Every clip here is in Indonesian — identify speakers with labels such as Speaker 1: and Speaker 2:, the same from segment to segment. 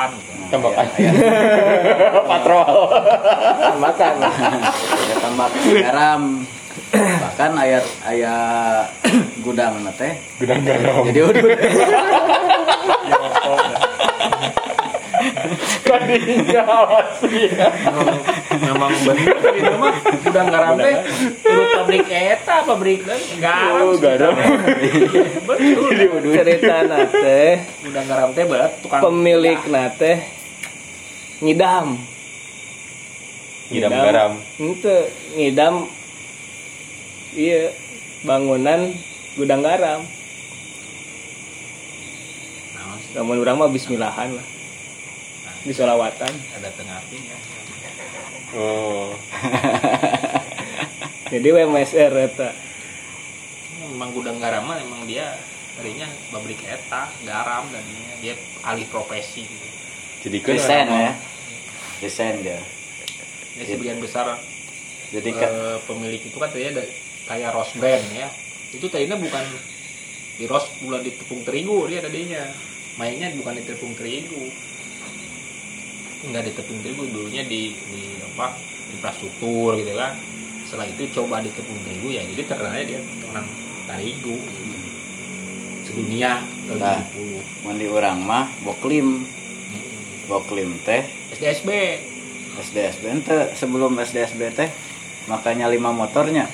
Speaker 1: tambakan gitu.
Speaker 2: Tambakan.
Speaker 3: Aya- aya-
Speaker 2: Patrol.
Speaker 4: makan
Speaker 3: aya tambak garam bahkan ayat ayat gudang na teh
Speaker 2: Gudang garam.
Speaker 3: jadi udut
Speaker 2: Kadinya asli.
Speaker 1: memang bener itu mah udah teh turut pabrik eta pabrik garam
Speaker 2: Oh, garam.
Speaker 1: betul
Speaker 4: cerita nate
Speaker 1: udah garam teh berat tukang
Speaker 4: pemilik nate ngidam
Speaker 2: Ngidam garam.
Speaker 4: itu ngidam iya bangunan gudang garam
Speaker 1: Nah,
Speaker 4: namun orang mah bismillahan lah bisolawatan
Speaker 1: ada tengah ya
Speaker 2: Oh.
Speaker 4: jadi WMSR eta.
Speaker 1: Memang gudang garam mah emang dia tadinya pabrik eta garam dan dia alih profesi gitu.
Speaker 2: Jadi kan
Speaker 3: desain ya. Desain dia.
Speaker 1: Jadi sebagian besar
Speaker 3: jadi kan
Speaker 1: eh, pemilik itu kan tadinya kayak rose band ya. Itu tadinya bukan di rose bulan di tepung terigu dia tadinya. Mainnya bukan di tepung terigu enggak di tepung terigu dulunya di di apa infrastruktur gitu kan. Setelah itu coba di tepung terigu ya jadi terkenalnya dia orang terigu sedunia tahun
Speaker 3: Nah.
Speaker 1: 70
Speaker 3: mandi orang mah boklim boklim teh.
Speaker 1: SDSB
Speaker 3: SDSB ente sebelum SDSB teh makanya lima motornya.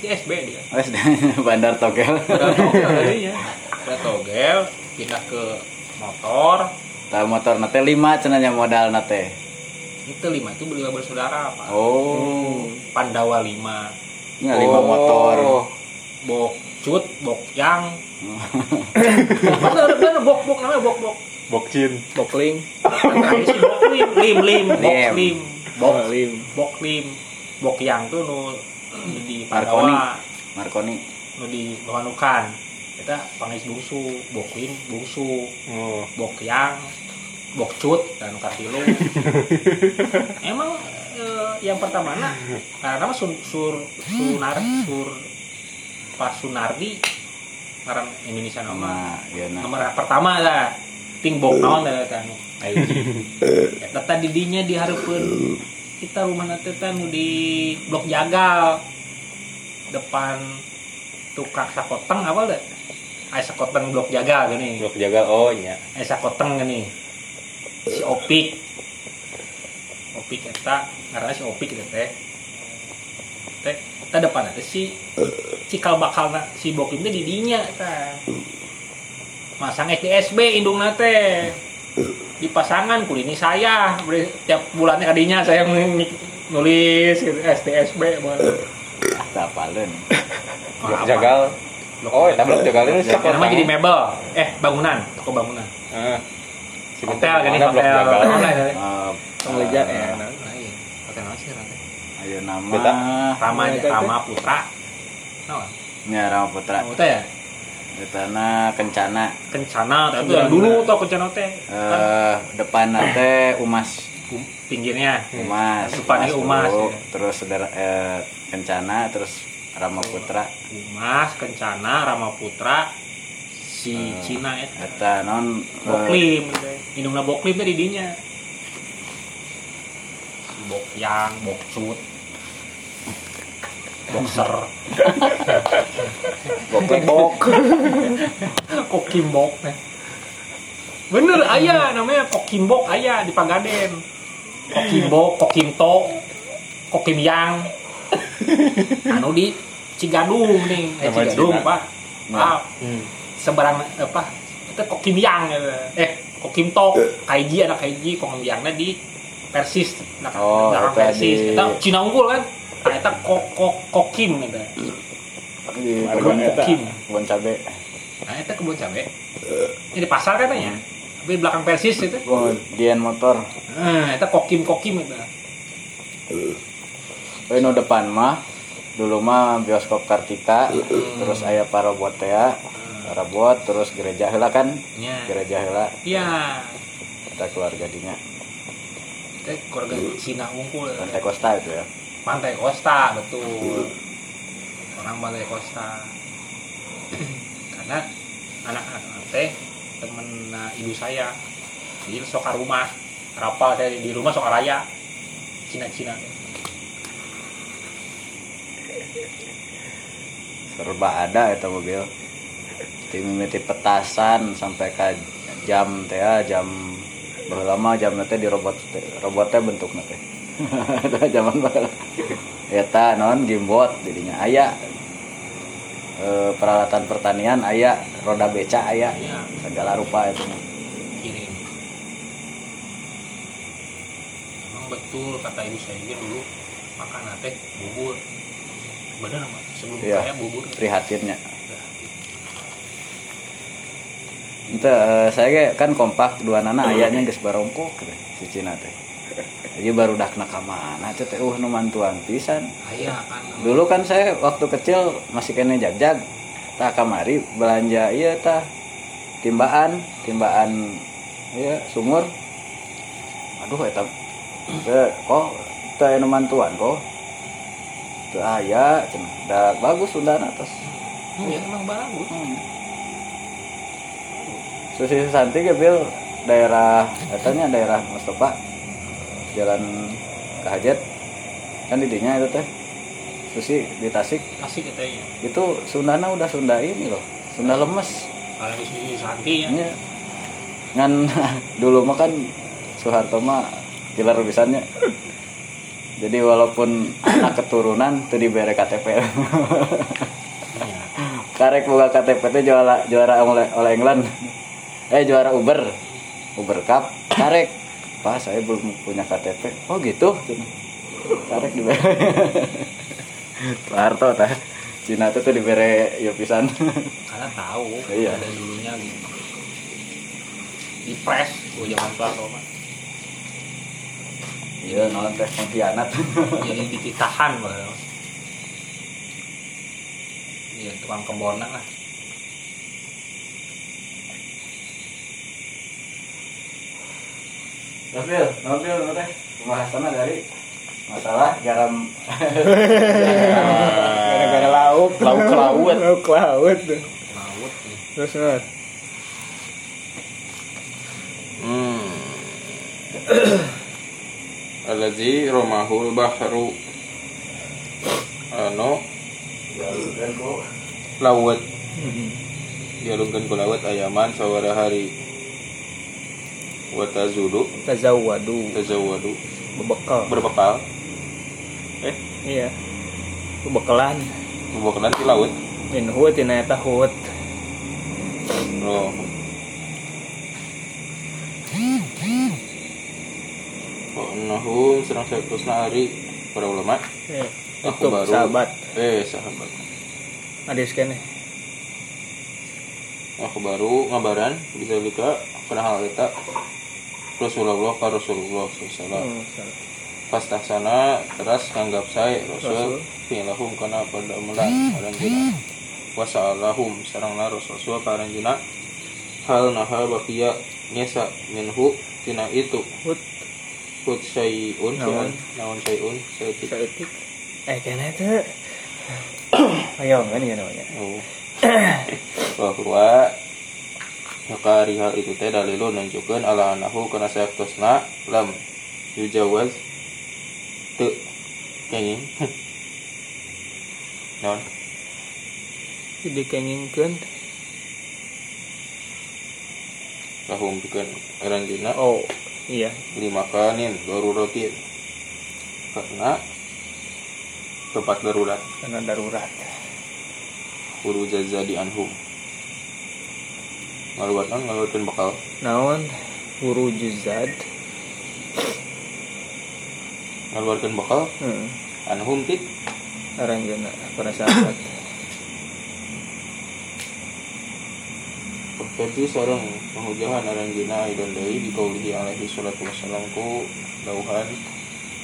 Speaker 1: SDSB dia.
Speaker 3: Oh, SD Bandar Togel.
Speaker 1: Tadinya udah togel pindah ke motor
Speaker 3: Tahu motor nate lima cenanya modal nate.
Speaker 1: Itu lima itu beli bersaudara pak.
Speaker 3: Oh.
Speaker 1: Pandawa lima.
Speaker 3: Ya lima motor.
Speaker 1: Bok cut bok yang. Bener bener bok bok namanya bok bok?
Speaker 2: Bokcin.
Speaker 4: bokling
Speaker 1: bok lim. Lim lim bok
Speaker 3: Lim.
Speaker 4: bok. Lim.
Speaker 1: Bok lim. Bok yang tuh nu di
Speaker 3: Marconi.
Speaker 1: Pandawa.
Speaker 3: Marconi.
Speaker 1: Nu di Bawanukan kita pangis bungsu bok lim bungsu
Speaker 2: Oh.
Speaker 1: bok yang bok cut dan katilu emang eh, yang pertama nah karena sun, sur sunar sur pas sunardi ngaran Indonesia nama.
Speaker 3: Nah ya nah
Speaker 1: nomor pertama lah ting bok naon da kan. Eta tadi dinya dihareupeun kita rumah nanti nu di blok jagal depan tukang sakoteng apa deh Aya sakoteng blok jagal gini
Speaker 2: Blok jaga oh iya.
Speaker 1: eh sakoteng gini si opik. Opik eta karena si opik eta teh. Teh eta depan teh si cikal bakal si bokim teh di dinya eta masang SDSB indung teh. Di pasangan kulini saya. Tiap bulannya kadinya saya nulis gitu, SDSB
Speaker 3: tak apalin
Speaker 2: Blok jagal. Oh, eta blok jagal ini
Speaker 1: Yang nama jadi mebel. Eh bangunan. Toko bangunan.
Speaker 2: Ah. Si
Speaker 1: hotel
Speaker 2: mana blok
Speaker 1: hotel. Ya.
Speaker 3: uh,
Speaker 4: Penglejar ya
Speaker 1: Nah, iya. hotel apa sih
Speaker 3: ayo nama.
Speaker 1: Rama
Speaker 4: teh?
Speaker 1: Rama Putra. Nah,
Speaker 3: ya Rama Putra.
Speaker 1: Hotel ya?
Speaker 3: Betana kencana.
Speaker 1: Kencana tapi yang dulu tuh kencana teh. Kan
Speaker 3: eh depan nate umas.
Speaker 1: Um, pinggirnya.
Speaker 3: Umas.
Speaker 1: Depannya Umas,
Speaker 3: dulu.
Speaker 1: ya.
Speaker 3: terus saudara eh, kencana terus Rama Putra
Speaker 1: Umas kencana Rama Putra si
Speaker 3: Eh.
Speaker 1: Cina eta
Speaker 3: eta non eh,
Speaker 1: Boklim indungna Boklim teh di dinya. Si Bokyang Bokcut. Boxer
Speaker 3: bokebok
Speaker 1: Kokimbok teh bener ayah namanya Kokimbok ayah di Pagaden Kokimbok Kokimto Kokimyang anu di Cigadung nih. Eh, Cigadung
Speaker 2: Cina.
Speaker 1: pak.
Speaker 3: Nah.
Speaker 1: ah,
Speaker 2: Hmm.
Speaker 1: seberang apa itu Kokimyang gitu. eh. Kokimto Kaiji anak Kaiji. Kokimyangnya di Persis nah,
Speaker 3: Oh,
Speaker 1: belakang
Speaker 3: eta
Speaker 1: Persis. Kita Cina unggul kan? Nah, itu kok kok kokim gitu.
Speaker 3: Di
Speaker 2: Kebun
Speaker 1: eta.
Speaker 3: kebun cabe.
Speaker 1: Nah itu kebun cabe. Ini di pasar katanya. Tapi belakang Persis itu.
Speaker 3: Oh dian motor.
Speaker 1: Nah itu kokim kokim itu
Speaker 3: oh no depan mah dulu mah bioskop Kartika terus aya Parabotea Parabot terus gereja heula kan?
Speaker 1: Ya
Speaker 3: gereja heula.
Speaker 1: Iya.
Speaker 3: Kita keluarga dinya
Speaker 1: itu keluarga Cina unggul
Speaker 3: Pantai Costa itu ya?
Speaker 1: Pantai Costa betul. Orang Pantai Costa. Karena anak-anak teh temen ibu saya. Mobil sok ke rumah. Rapal teh di rumah sok raya. Cina-Cina
Speaker 3: serba ada itu mobil. Tim mimiti petasan sampai ke jam teh ya, jam berapa lama jam nanti di robot robotnya bentuk nanti zaman baheula eta non gimbot jadinya aya. Eh, peralatan pertanian aya roda beca aya.
Speaker 1: Ya
Speaker 3: segala rupa itu
Speaker 1: kirim. Emang betul kata ibu saya dulu. Makan teh bubur bener mah sebelum
Speaker 3: Iya.
Speaker 1: kaya bubur
Speaker 3: prihatinnya Ente, eh, saya ge kan kompak dua nana ayahnya geus barongkok si Cina teh. Jadi baru dak nak mana teh teh uh nu mantuan pisan.
Speaker 1: ayah kan
Speaker 3: Dulu kan saya waktu kecil masih kena jagjag. Tah kamari belanja iya tah timbaan, timbaan iya sumur. Aduh eta teh kok teh nu mantuan kok. Teu aya cenah. Da bagus undana atas.
Speaker 1: ya emang bagus.
Speaker 3: Hmm. Susi Santi ke Bil daerah katanya daerah Mustafa jalan Kahajat kan didinya itu teh. Susi di Tasik.
Speaker 1: Asik katanya
Speaker 3: itu Sundana udah Sunda ini loh. Sunda lemes.
Speaker 1: Kalau di sini santi ya
Speaker 3: Nya. ngan dulu mah kan Soeharto mah killer pisannya jadi walaupun anak keturunan tuh diberi KTP
Speaker 1: Iya.
Speaker 3: karek buka KTP itu juara juara oleh oleh England. Eh juara Uber. Uber Cup. Karek. Pak saya belum punya KTP oh gitu? Karek diberi Pak Harto tah Cina tuh tuh diberi ya pisan.
Speaker 1: Karena tahu
Speaker 3: Iya.
Speaker 1: ada dulunya gitu. Di press oh zaman Soeharto mah
Speaker 3: iya nonton teh pengkhianat
Speaker 1: jadi dititahan bahwa iya tukang kebonan lah
Speaker 3: Nopil, nopil, nopil. Pembahasannya dari masalah garam
Speaker 4: Gara-gara lauk.
Speaker 1: Lauk ke laut.
Speaker 4: Lauk ke laut.
Speaker 1: laut nih
Speaker 4: Terus terus.
Speaker 2: Hmm. Alladzi romahul bahru anu laut dialungkeun ku laut ayaman sawara hari wa tazudu
Speaker 4: Tazawwadu.
Speaker 2: tazawwadu
Speaker 4: Bebekal.
Speaker 2: berbekal
Speaker 4: Eh, iya. Bebekalan.
Speaker 2: bebekalan di laut
Speaker 4: Min hut tina eta hut.
Speaker 2: Oh. Nahum serang sakusna ari para ulama.
Speaker 4: Eh,
Speaker 2: Aku baru-
Speaker 4: sahabat.
Speaker 2: eh sahabat.
Speaker 4: Adis kene.
Speaker 2: aku baru ngabaran bisa lika pada hal eta Rasulullah ka Rasulullah
Speaker 4: Oh, salah.
Speaker 2: pas tahsana teras nganggap saya Rasul. Fi'lahum kana pada mulan aranjuna wasa'alahum sarangna Rasul. Ka aranjuna hal naha bakia nyesa minhu tina itu.
Speaker 4: Hut
Speaker 2: hut sayun
Speaker 4: Naon?
Speaker 2: naon sayun sayutik
Speaker 4: saeutik. Eh teh. Ayo kan ya namanya.
Speaker 2: oh bahwa Yakari hal itu teh dalilun nunjukkeun ala anahu kana sayaktosna lam yujawaz teu kenging naon
Speaker 4: Jadi kengingkeun.
Speaker 2: lahum pikeun aranjeunna
Speaker 4: Oh, iya.
Speaker 2: lima kanin daruratin karena tempat darurat
Speaker 4: Karena darurat.
Speaker 2: huru jaza di anhum ngaluat non ngaluatkeun bakal
Speaker 4: Naon huru juzad.
Speaker 2: ngaluarkeun bakal
Speaker 4: Heeh.
Speaker 2: anhum tit
Speaker 4: Aranjeuna para sahabat.
Speaker 2: Jadi sarang penghujahan aranjina dan dari di kaulihi alaihi salatu wassalam ku dauhan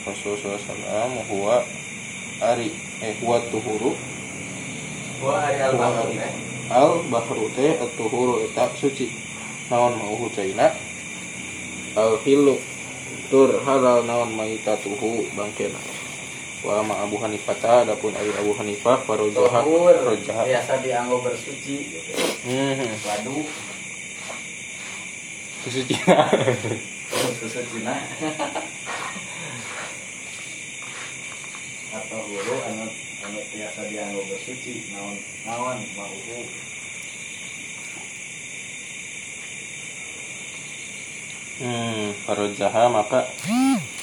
Speaker 2: Rasul sallallahu huwa ari eh huwa tuhuru.
Speaker 3: Wah, hari
Speaker 2: Al-Bahru teh. al bahru teh at-tuhuru eta suci. Naon mau hucaina al hilu tur halal naon maitatuhu bangkena. Wa ma Abu Hanifah adapun ari Abu Hanifah farojaha rojaha
Speaker 3: biasa dianggap bersuci gitu.
Speaker 2: hmm
Speaker 3: Waduh,
Speaker 2: susu Cina.
Speaker 3: Susu Cina. Atau hulu anu anu biasa dianggo bersuci naon naon mauhu
Speaker 2: hmm farojaha maka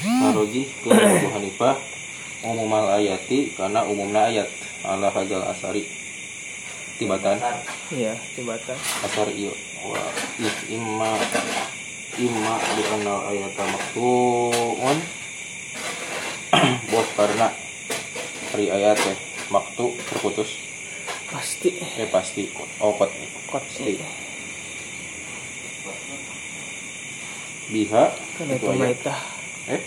Speaker 2: faroji ke Abu Hanifah umumal ayati karena umumna ayat. Ala hadzal asari tibatan
Speaker 4: iya tibatan
Speaker 2: asar iya wa is imma imma di anal ayata maktuun bos karena hari ayat teh maktu terputus.
Speaker 4: Pasti.
Speaker 2: Eh pasti. Opat
Speaker 4: pasti.
Speaker 2: biha
Speaker 4: karena
Speaker 2: itu ayat. Eh?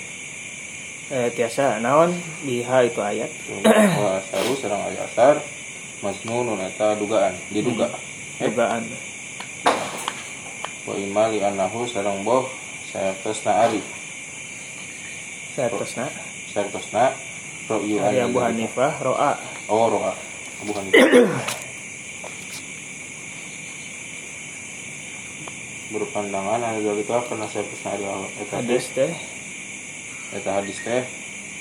Speaker 4: Eh tiasa. Naon? Biha itu ayat.
Speaker 2: Wa asaru serang ayat asar masnunun eta dugaan. Diduga. Eh
Speaker 4: dugaan.
Speaker 2: Wa imali anahu sarang boh saya tesna ari
Speaker 4: saya terusna
Speaker 2: saya tesna ro'yu
Speaker 4: dari
Speaker 2: an
Speaker 4: Abu Hanifah roa.
Speaker 2: Oh ro'a. Abu Hanifah. Berpandangan ada dalika karena saya tesna ari eta
Speaker 4: hadis teh?
Speaker 2: Eta hadis teh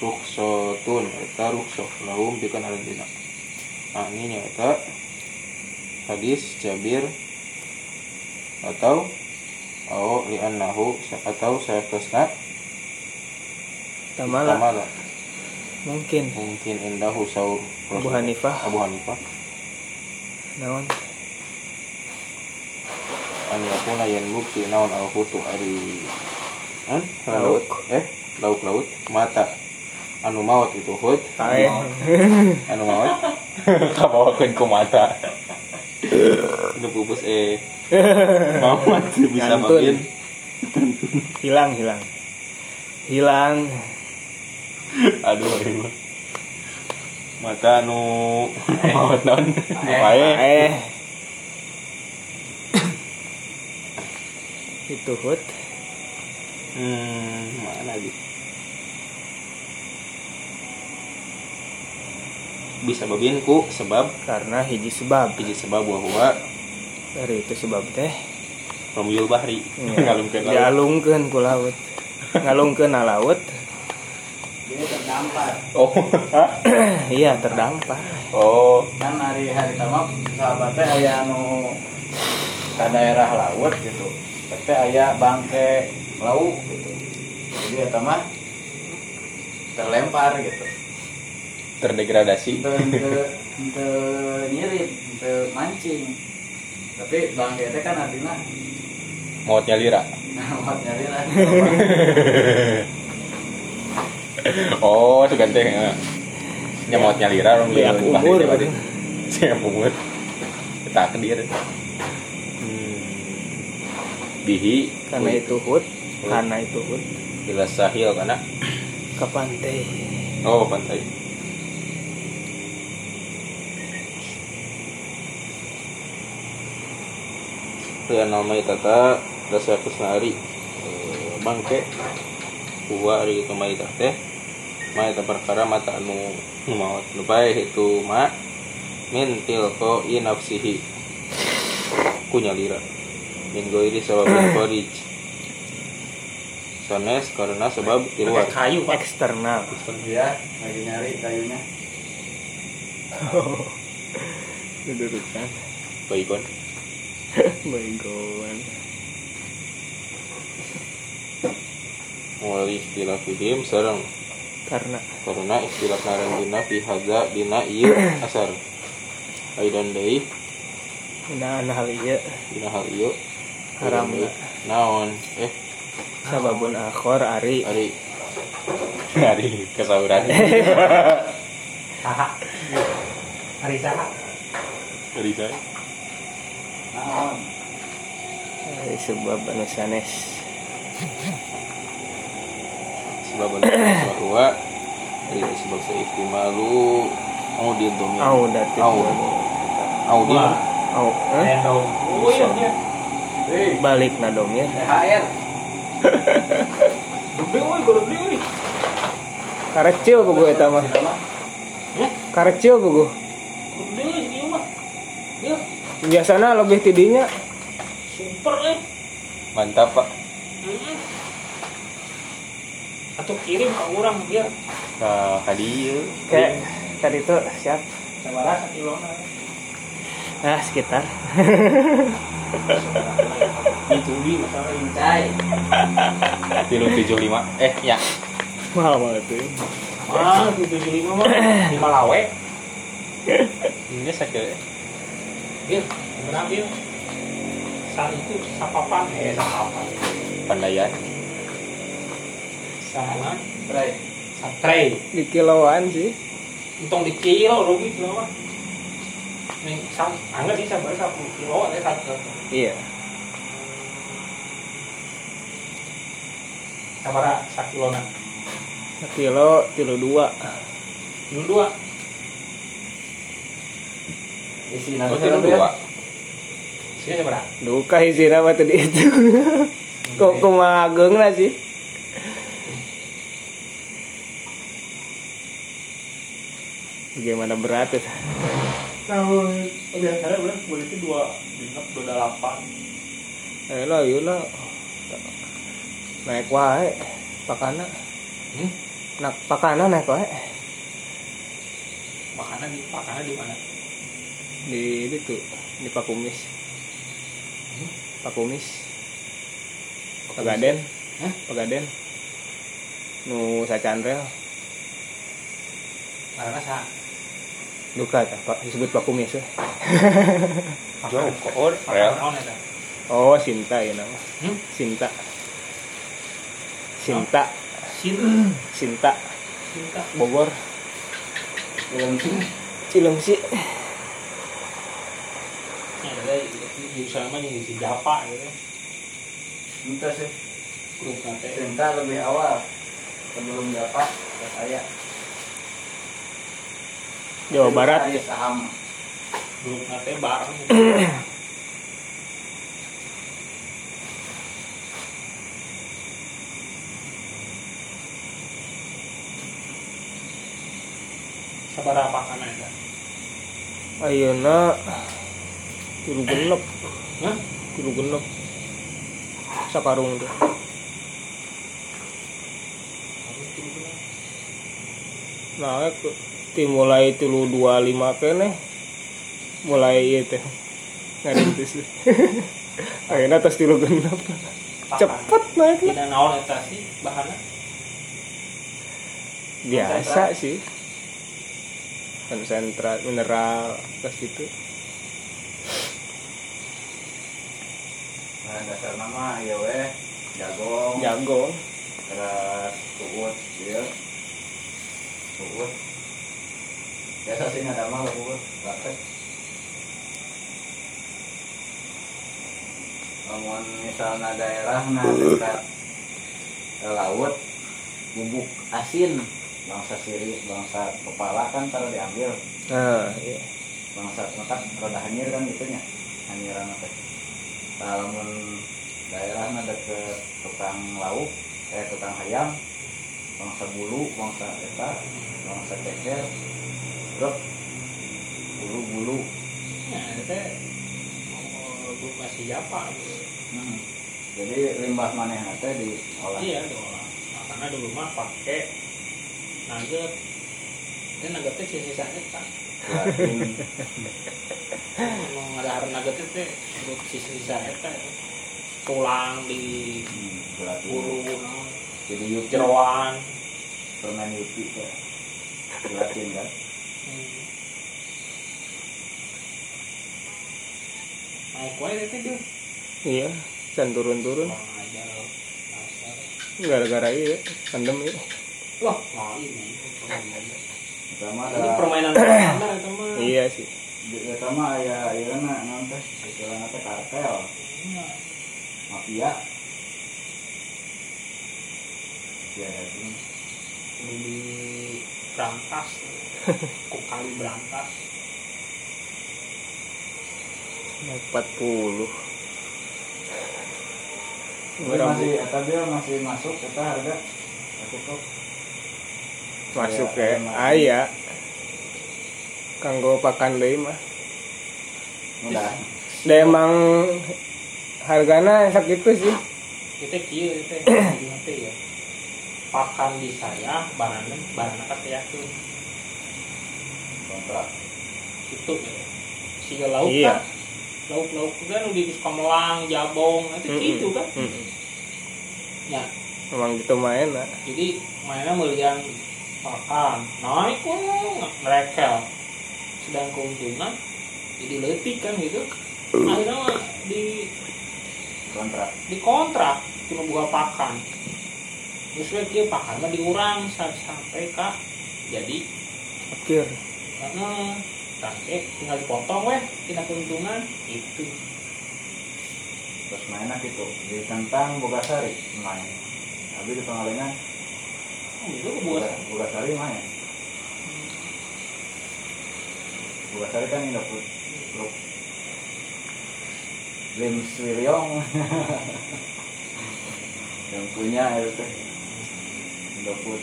Speaker 2: rukhsatun eta rukhsah lahum bikan aladina. nah ini eta hadis Jabir atau au li'annahu atau saya tesna
Speaker 4: tamala.
Speaker 2: Tamala.
Speaker 4: Mungkin.
Speaker 2: Mungkin indahu saur
Speaker 4: Abu Hanifah.
Speaker 2: Abu Hanifah.
Speaker 4: Naon?
Speaker 2: An yakuna yan bukti naon al hutu ari an?
Speaker 4: Lauk.
Speaker 2: eh lauk laut mata anu maut itu hut
Speaker 4: kae
Speaker 2: anu maut. Kabawakeun ku mata. Anu pupus eh. Maut bisa
Speaker 4: Ngantun.
Speaker 2: mungkin
Speaker 4: hilang hilang. Hilang.
Speaker 2: Aduh mata anu maut naon nu kae
Speaker 4: eh. Itu hut
Speaker 2: hmm mana di bisa ku sebab
Speaker 4: karena hiji sebab.
Speaker 2: hiji sebab bahwa
Speaker 4: dari itu sebab teh
Speaker 2: Romyul Bahri.
Speaker 4: Ya.
Speaker 2: ngalungkeun laut.
Speaker 4: ku laut. Ngalungkeun na laut.
Speaker 3: Terdampar.
Speaker 2: Oh,
Speaker 4: iya terdampar.
Speaker 2: Oh,
Speaker 3: kan hari hari tamak sahabatnya aya anu ke daerah laut gitu. Tapi aya bangke laut gitu. Jadi eta mah terlempar gitu
Speaker 2: terdegradasi.
Speaker 3: ente mancing tapi bangke teh kan artinya
Speaker 2: Mautnya lira.
Speaker 3: buat nyari lah
Speaker 2: Oh, itu ganteng. ya. Nya mautnya lira Romyul
Speaker 4: Liak umur.
Speaker 2: Siap umur. Kita akan dia. Hmm. Bihi
Speaker 4: karena itu hut karena itu hut
Speaker 2: bila sahil karena
Speaker 4: ke pantai
Speaker 2: oh pantai. Nama tata rasa kusnari eh, bangke kuwa ari itu maita teh. Maita perkara mata anu nu maot nu bae itu ma min tilko i nafsihi. Kunyalira min goiri sabab kharij sanes karena sebab di luar
Speaker 1: kayu pak.
Speaker 4: Eksternal.
Speaker 3: Ya lagi nyari kayunya.
Speaker 4: Kedudukan
Speaker 2: baikon
Speaker 4: baygon
Speaker 2: mulai istilah fihim sarang
Speaker 4: karena.
Speaker 2: Karena istilah naran dina fi hadza dina ieu asar. Aidan deui
Speaker 4: nah hal iya.
Speaker 2: Dina hal ieu
Speaker 4: haram.
Speaker 2: Aidan deui. naon? Eh?
Speaker 4: Sababun akhor ari.
Speaker 2: Ari. Ari kesauran
Speaker 1: saha hari saha
Speaker 2: ari
Speaker 4: sebab anu sanes
Speaker 2: sebab bahwa dari sebab saya ihtimalu mau di domir
Speaker 4: au dati
Speaker 2: au au di
Speaker 4: au eh?
Speaker 1: Iya dia.
Speaker 4: Balik na dong ya?
Speaker 3: THR
Speaker 1: Gede woi, gede woi.
Speaker 4: karecil buku eta mah? Karecil buku
Speaker 1: Gede woi dia mah. Ya,
Speaker 4: biasanya lebih tidinya.
Speaker 1: Super eh.
Speaker 2: mantap pak.
Speaker 1: Atau kirim ke orang biar.
Speaker 2: Ke kadieu
Speaker 4: kayak tadi tuh siap?
Speaker 1: Sakilo
Speaker 4: nah sekitar.
Speaker 1: Itu di masalah incai
Speaker 2: tilu tujuh lima eh ya.
Speaker 4: Mahal banget tuh.
Speaker 1: Ah itu tujuh lima mah di Malawe.
Speaker 2: Ini sakit
Speaker 1: bil berapa bil saat itu sapapan eh sapapan
Speaker 2: pandayan.
Speaker 1: Sana
Speaker 3: Trai.
Speaker 1: satre
Speaker 4: di kiloan sih.
Speaker 1: Untung di kilo rugi kilo mah Nih, sam, anggap bisa berapa satu kilo ada satu.
Speaker 4: Iya.
Speaker 1: Sabara sakilo na
Speaker 4: kilo kilo dua.
Speaker 1: Kilo dua
Speaker 2: Oh tilu dua
Speaker 1: sini
Speaker 4: duka isi nama tadi itu kok kumageng lah sih Bagaimana berat ya?
Speaker 1: Nah, biasanya udah boleh itu dua genap dua delapan.
Speaker 4: Eh lah, yuk lah. Naik wae, pakana.
Speaker 1: Hmm?
Speaker 4: Nak pakana naik wae.
Speaker 1: Makanan di makanan di mana?
Speaker 4: Di itu, di Pakumis. Pakumis. Pagaden.
Speaker 1: Hah?
Speaker 4: Pagaden. Nu sacandrel.
Speaker 1: Karena sa
Speaker 4: Duka tah, Pak, disebut Pakumis ya.
Speaker 2: jauh kok oh
Speaker 4: Sinta ya nama.
Speaker 1: Hmm?
Speaker 4: Sinta. Sinta,
Speaker 1: Sin,
Speaker 4: Sinta,
Speaker 1: cinta.
Speaker 4: Bogor.
Speaker 3: Cilengsi.
Speaker 4: Cilengsi.
Speaker 1: Ya, ada di sama yang di Japa gitu.
Speaker 3: Itu sih.
Speaker 1: Grup nanti.
Speaker 3: Cinta lebih awal. Sebelum dapat ke saya.
Speaker 4: Jawa Barat.
Speaker 3: Saya saham.
Speaker 1: Grup nanti bareng. Sabar apa kan ada?
Speaker 4: Ayeuna tilu genep,
Speaker 1: Hah?
Speaker 4: tilu genep. Sakarung tuh. Nah, ke- ti mulai tilu dua lima kene mulai teh ngarintis. Ayeuna tos tilu genep. Cepet naiknya.
Speaker 1: Tidak naon eta sih bahannya.
Speaker 4: Biasa sih. Konsentrat mineral terus gitu.
Speaker 3: Nama ya weh. Jagung.
Speaker 4: Jagung.
Speaker 3: Terus kuut. Ya. Kuut. Biasa sih nggak ada mah kuut. Praktek. Namun misalnya daerah nah dekat ke laut bubuk asin bangsa siri bangsa kepala kan taruh diambil
Speaker 4: Nah, iya.
Speaker 3: bangsa mata roda hanyir kan gitunya hanyiran apa lamun daerah ada ke tukang lauk eh tukang ayam bangsa bulu bangsa eta bangsa ceker terus bulu bulu
Speaker 1: Ya, itu masih Japa.
Speaker 3: hmm. jadi limbah maneh teh diolah
Speaker 1: Iya dong. Makanya dulu mah pakai nugget. Ini nuggetnya sisa-sisanya kan.
Speaker 3: gelatin
Speaker 1: Mau ngadahar nugget itu sisa-sisa eta tulang di
Speaker 3: hmm,
Speaker 1: bulu naon,
Speaker 3: jadi yupi
Speaker 1: jeroan.
Speaker 3: permen yupi teh gelatin kan
Speaker 1: Hmm. Naik wae itu dia.
Speaker 4: Iya, can turun-turun. Gara-gara iya, pandemi.
Speaker 1: Wah, lain Ini
Speaker 3: ada
Speaker 1: permainan standar itu mah.
Speaker 4: Iya sih.
Speaker 3: pertama ya ya kan nanti teh kartel
Speaker 1: Iya.
Speaker 3: mafia ya itu
Speaker 1: Ini di berangkas. Kok kali berangkas.
Speaker 4: Naik 40.
Speaker 3: Ini
Speaker 4: Berapa?
Speaker 3: masih eta dia masih masuk kita harga cukup
Speaker 4: Masuk
Speaker 3: Ya,
Speaker 4: ya.
Speaker 3: emang.
Speaker 4: Aya. Kanggo pakan deui mah.
Speaker 3: mudah
Speaker 4: Da hargana sakitu sih.
Speaker 1: Itu kieu itu nanti ya. Pakan di saya barangnya barangnya kata yakin
Speaker 3: kontrak.
Speaker 1: Itu ya si lauk
Speaker 4: Iya.
Speaker 1: kan. Lauk lauk kan udah di kamelang jabong itu
Speaker 4: Mm-mm.
Speaker 1: gitu kan.
Speaker 4: Mm-mm.
Speaker 1: ya.
Speaker 4: Emang gitu main lah
Speaker 1: jadi mainnya melihat pakan naik kok merekel sedang keuntungan jadi letik kan gitu. Akhirnya mah di
Speaker 3: kontrak
Speaker 1: di kontrak cuma buka pakan. Terus kieu pakan mah diurang sa- sampai kak jadi.
Speaker 4: Akhir
Speaker 1: karena tangke tinggal dipotong weh tina keuntungan itu
Speaker 3: terus mainnya gitu di tentang Bogasari main. Tapi di pengalengan
Speaker 1: oh, itu buat
Speaker 3: Boga- Bogasari main. Bogasari kan dapet grup Lim Swiryong yang punya itu teh. Dapet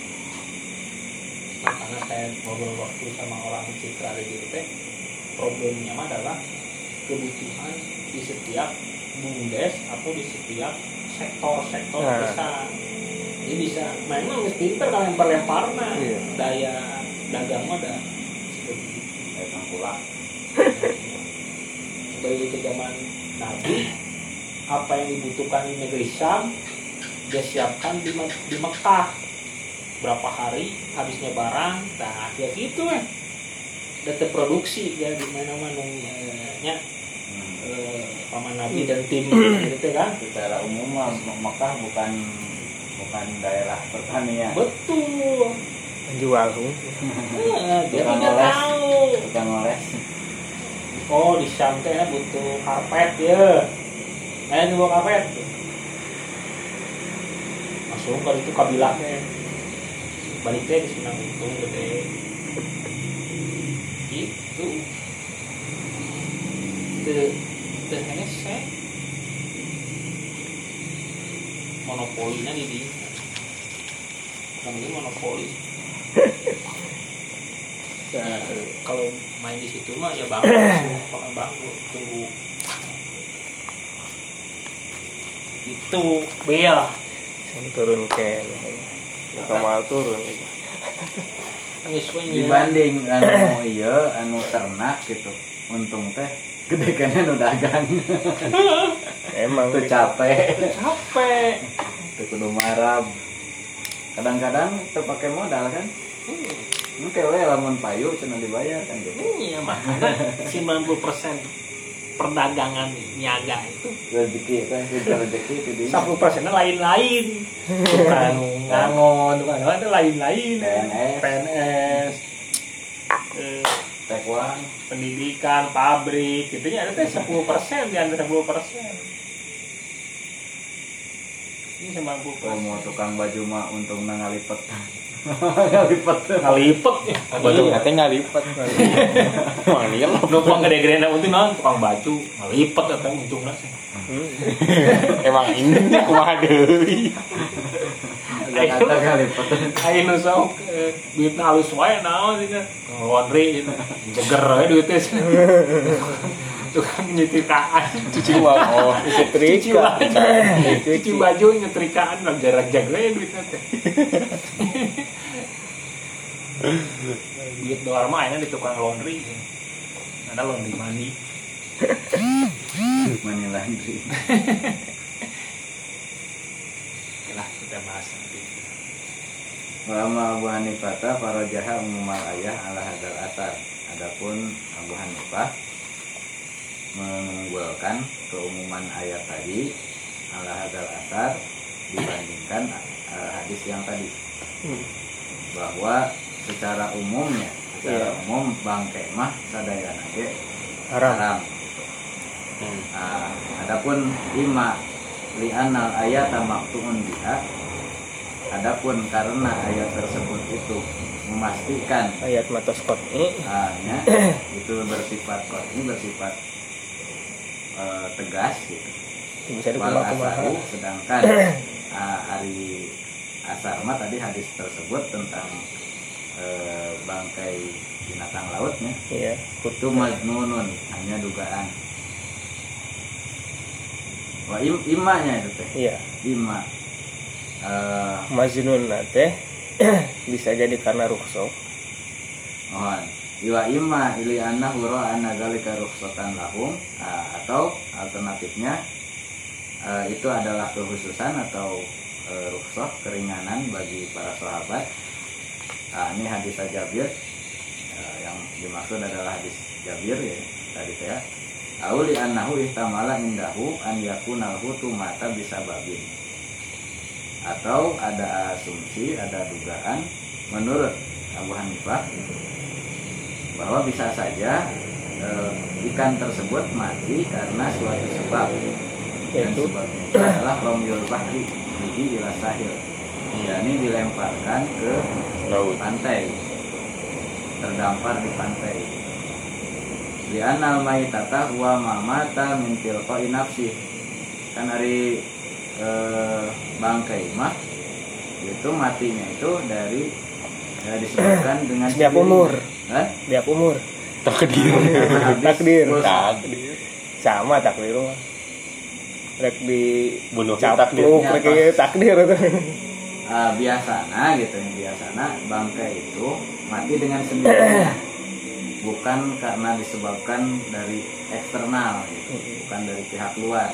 Speaker 1: karena saya ngobrol waktu sama orang citra di gitu teh problemnya adalah kebutuhan di setiap bumdes atau di setiap sektor-sektor
Speaker 4: Nah.
Speaker 1: besar jadi bisa memang harus pinter kalau lempar-lempar nah
Speaker 4: Iya.
Speaker 1: daya dagang ada
Speaker 3: kayak tangkulak
Speaker 1: sebagai ke zaman Nabi apa yang dibutuhkan di negeri Syam dia siapkan di, Me- di Mekah. Berapa hari habisnya barang nah ya gitu eh. Udah terproduksi ya di mana mana nya eh, paman Nabi dan tim gitu kan.
Speaker 3: Secara umum Mekah bukan bukan daerah pertanian
Speaker 1: betul.
Speaker 4: Jual
Speaker 1: Eh, dia
Speaker 3: oles.
Speaker 1: tahu.
Speaker 3: Bukan ngoles
Speaker 1: oh di ya butuh karpet ya. Main bawah karpet. Langsung kalau itu kabilahnya baliknya di sini untung gede. Itu itu hese monopolinya di dia namanya monopoli ya kalau main di situ mah ya kalau bangkrut tunggu itu bel.
Speaker 4: Turun ke kamal turun.
Speaker 1: Nya.
Speaker 3: dibanding anu iya anu ternak gitu. Untung teh gede kan anu dagang.
Speaker 4: Emang.
Speaker 3: Tuh capek.
Speaker 1: Capek.
Speaker 3: Tuh kudu marab. Kadang-kadang terpakai modal kan?
Speaker 1: Hmm,
Speaker 3: Oke, we lamun payu cenah dibayar kan gitu.
Speaker 1: iya makanya 90% perdagangan niaga itu.
Speaker 3: Rezeki kita rezeki itu di
Speaker 1: 10 persennya lain-lain. Bukan. Ngangon bukan apa itu lain-lain.
Speaker 3: PNS.
Speaker 1: PNS eh,
Speaker 3: tekwan
Speaker 1: pendidikan pabrik gitu ya itu 10 persen di antara 10 persen. Ini 90
Speaker 3: Oh, mau tukang baju mah untung ngalipet. Ngalipet.
Speaker 1: ngalipet.
Speaker 4: Batu. Nggak lipat emang dia lah
Speaker 1: numpang gede-gede na untung nah tukang baju ngalipet atau untung lah
Speaker 4: emang ini kumaha deui.
Speaker 3: Ngalipet.
Speaker 1: ayo nu sok eh, duit halus wae naon sih laundry gitu. Jeger we duitnya sih tukang nyetrikaan
Speaker 4: cuci uang. Oh
Speaker 1: cuci
Speaker 4: setrika
Speaker 1: baju cuci baju nyetrikaan. Lah jarak jaga ya duitnya teh duit dolar mah enak di tukang laundry. Ada laundry mandi
Speaker 3: Mani laundry.
Speaker 1: Oke lah kita bahas nanti.
Speaker 3: Wama Abu Hanifah para jaha umumal ayah ala hadal asar. Adapun Abu Hanifah mengunggulkan keumuman ayat tadi ala hadal asar dibandingkan eh, hadis yang tadi. Bahwa secara umumnya secara
Speaker 4: Iya.
Speaker 3: umum bangke mah sadaya nage
Speaker 4: haram.
Speaker 3: Haram. Nah, adapun ima li'anal ayat maktuun biha adapun karena ayat tersebut itu memastikan
Speaker 4: ayat matoskot ini
Speaker 3: hanya itu bersifat ini bersifat eh, tegas gitu.
Speaker 4: Bisa
Speaker 3: asaru sedangkan ah, hari asar tadi hadis tersebut tentang eh, bangkai binatang lautnya.
Speaker 4: Iya.
Speaker 3: Itu majnunun hanya dugaan. Oh im imanya itu teh.
Speaker 4: Iya.
Speaker 3: Ima. Eh,
Speaker 4: majnun teh. Bisa jadi karena rukso
Speaker 3: Oh, iwa imma ili anna huro anna zalika rukhsatan lahum. Ah, atau alternatifnya eh, itu adalah kekhususan atau rukhsah keringanan bagi para sahabat. Ah, ini hadis Jabir Eh, yang dimaksud adalah hadis Jabir ya tadi saya. Auli annahu ihtamala indahu an yakuna hutu mata bisa babin. Atau ada asumsi, ada dugaan menurut Abu Hanifah bahwa bisa saja eh, ikan tersebut mati karena suatu sebab dan
Speaker 4: Yaitu?
Speaker 3: sebabnya adalah romyul bahri bihi ila sahil ini dilemparkan ke
Speaker 2: laut.
Speaker 3: pantai. Terdampar di pantai. Di anal maitata huwa mamata min tilqai nafsi. Kan hari eh, bangkai mah itu matinya itu dari ya, disebabkan dengan
Speaker 4: Setiap umur.
Speaker 3: Hah?
Speaker 4: tiap umur.
Speaker 2: Takdir.
Speaker 4: Takdir.
Speaker 2: Takdir.
Speaker 4: Sama takdir mah rek di
Speaker 2: bunuh
Speaker 4: rek ieu takdir. itu
Speaker 3: Ah, biasana gitu ya biasana bangkai itu mati dengan sendirinya bukan karena disebabkan dari eksternal gitu. bukan dari pihak luar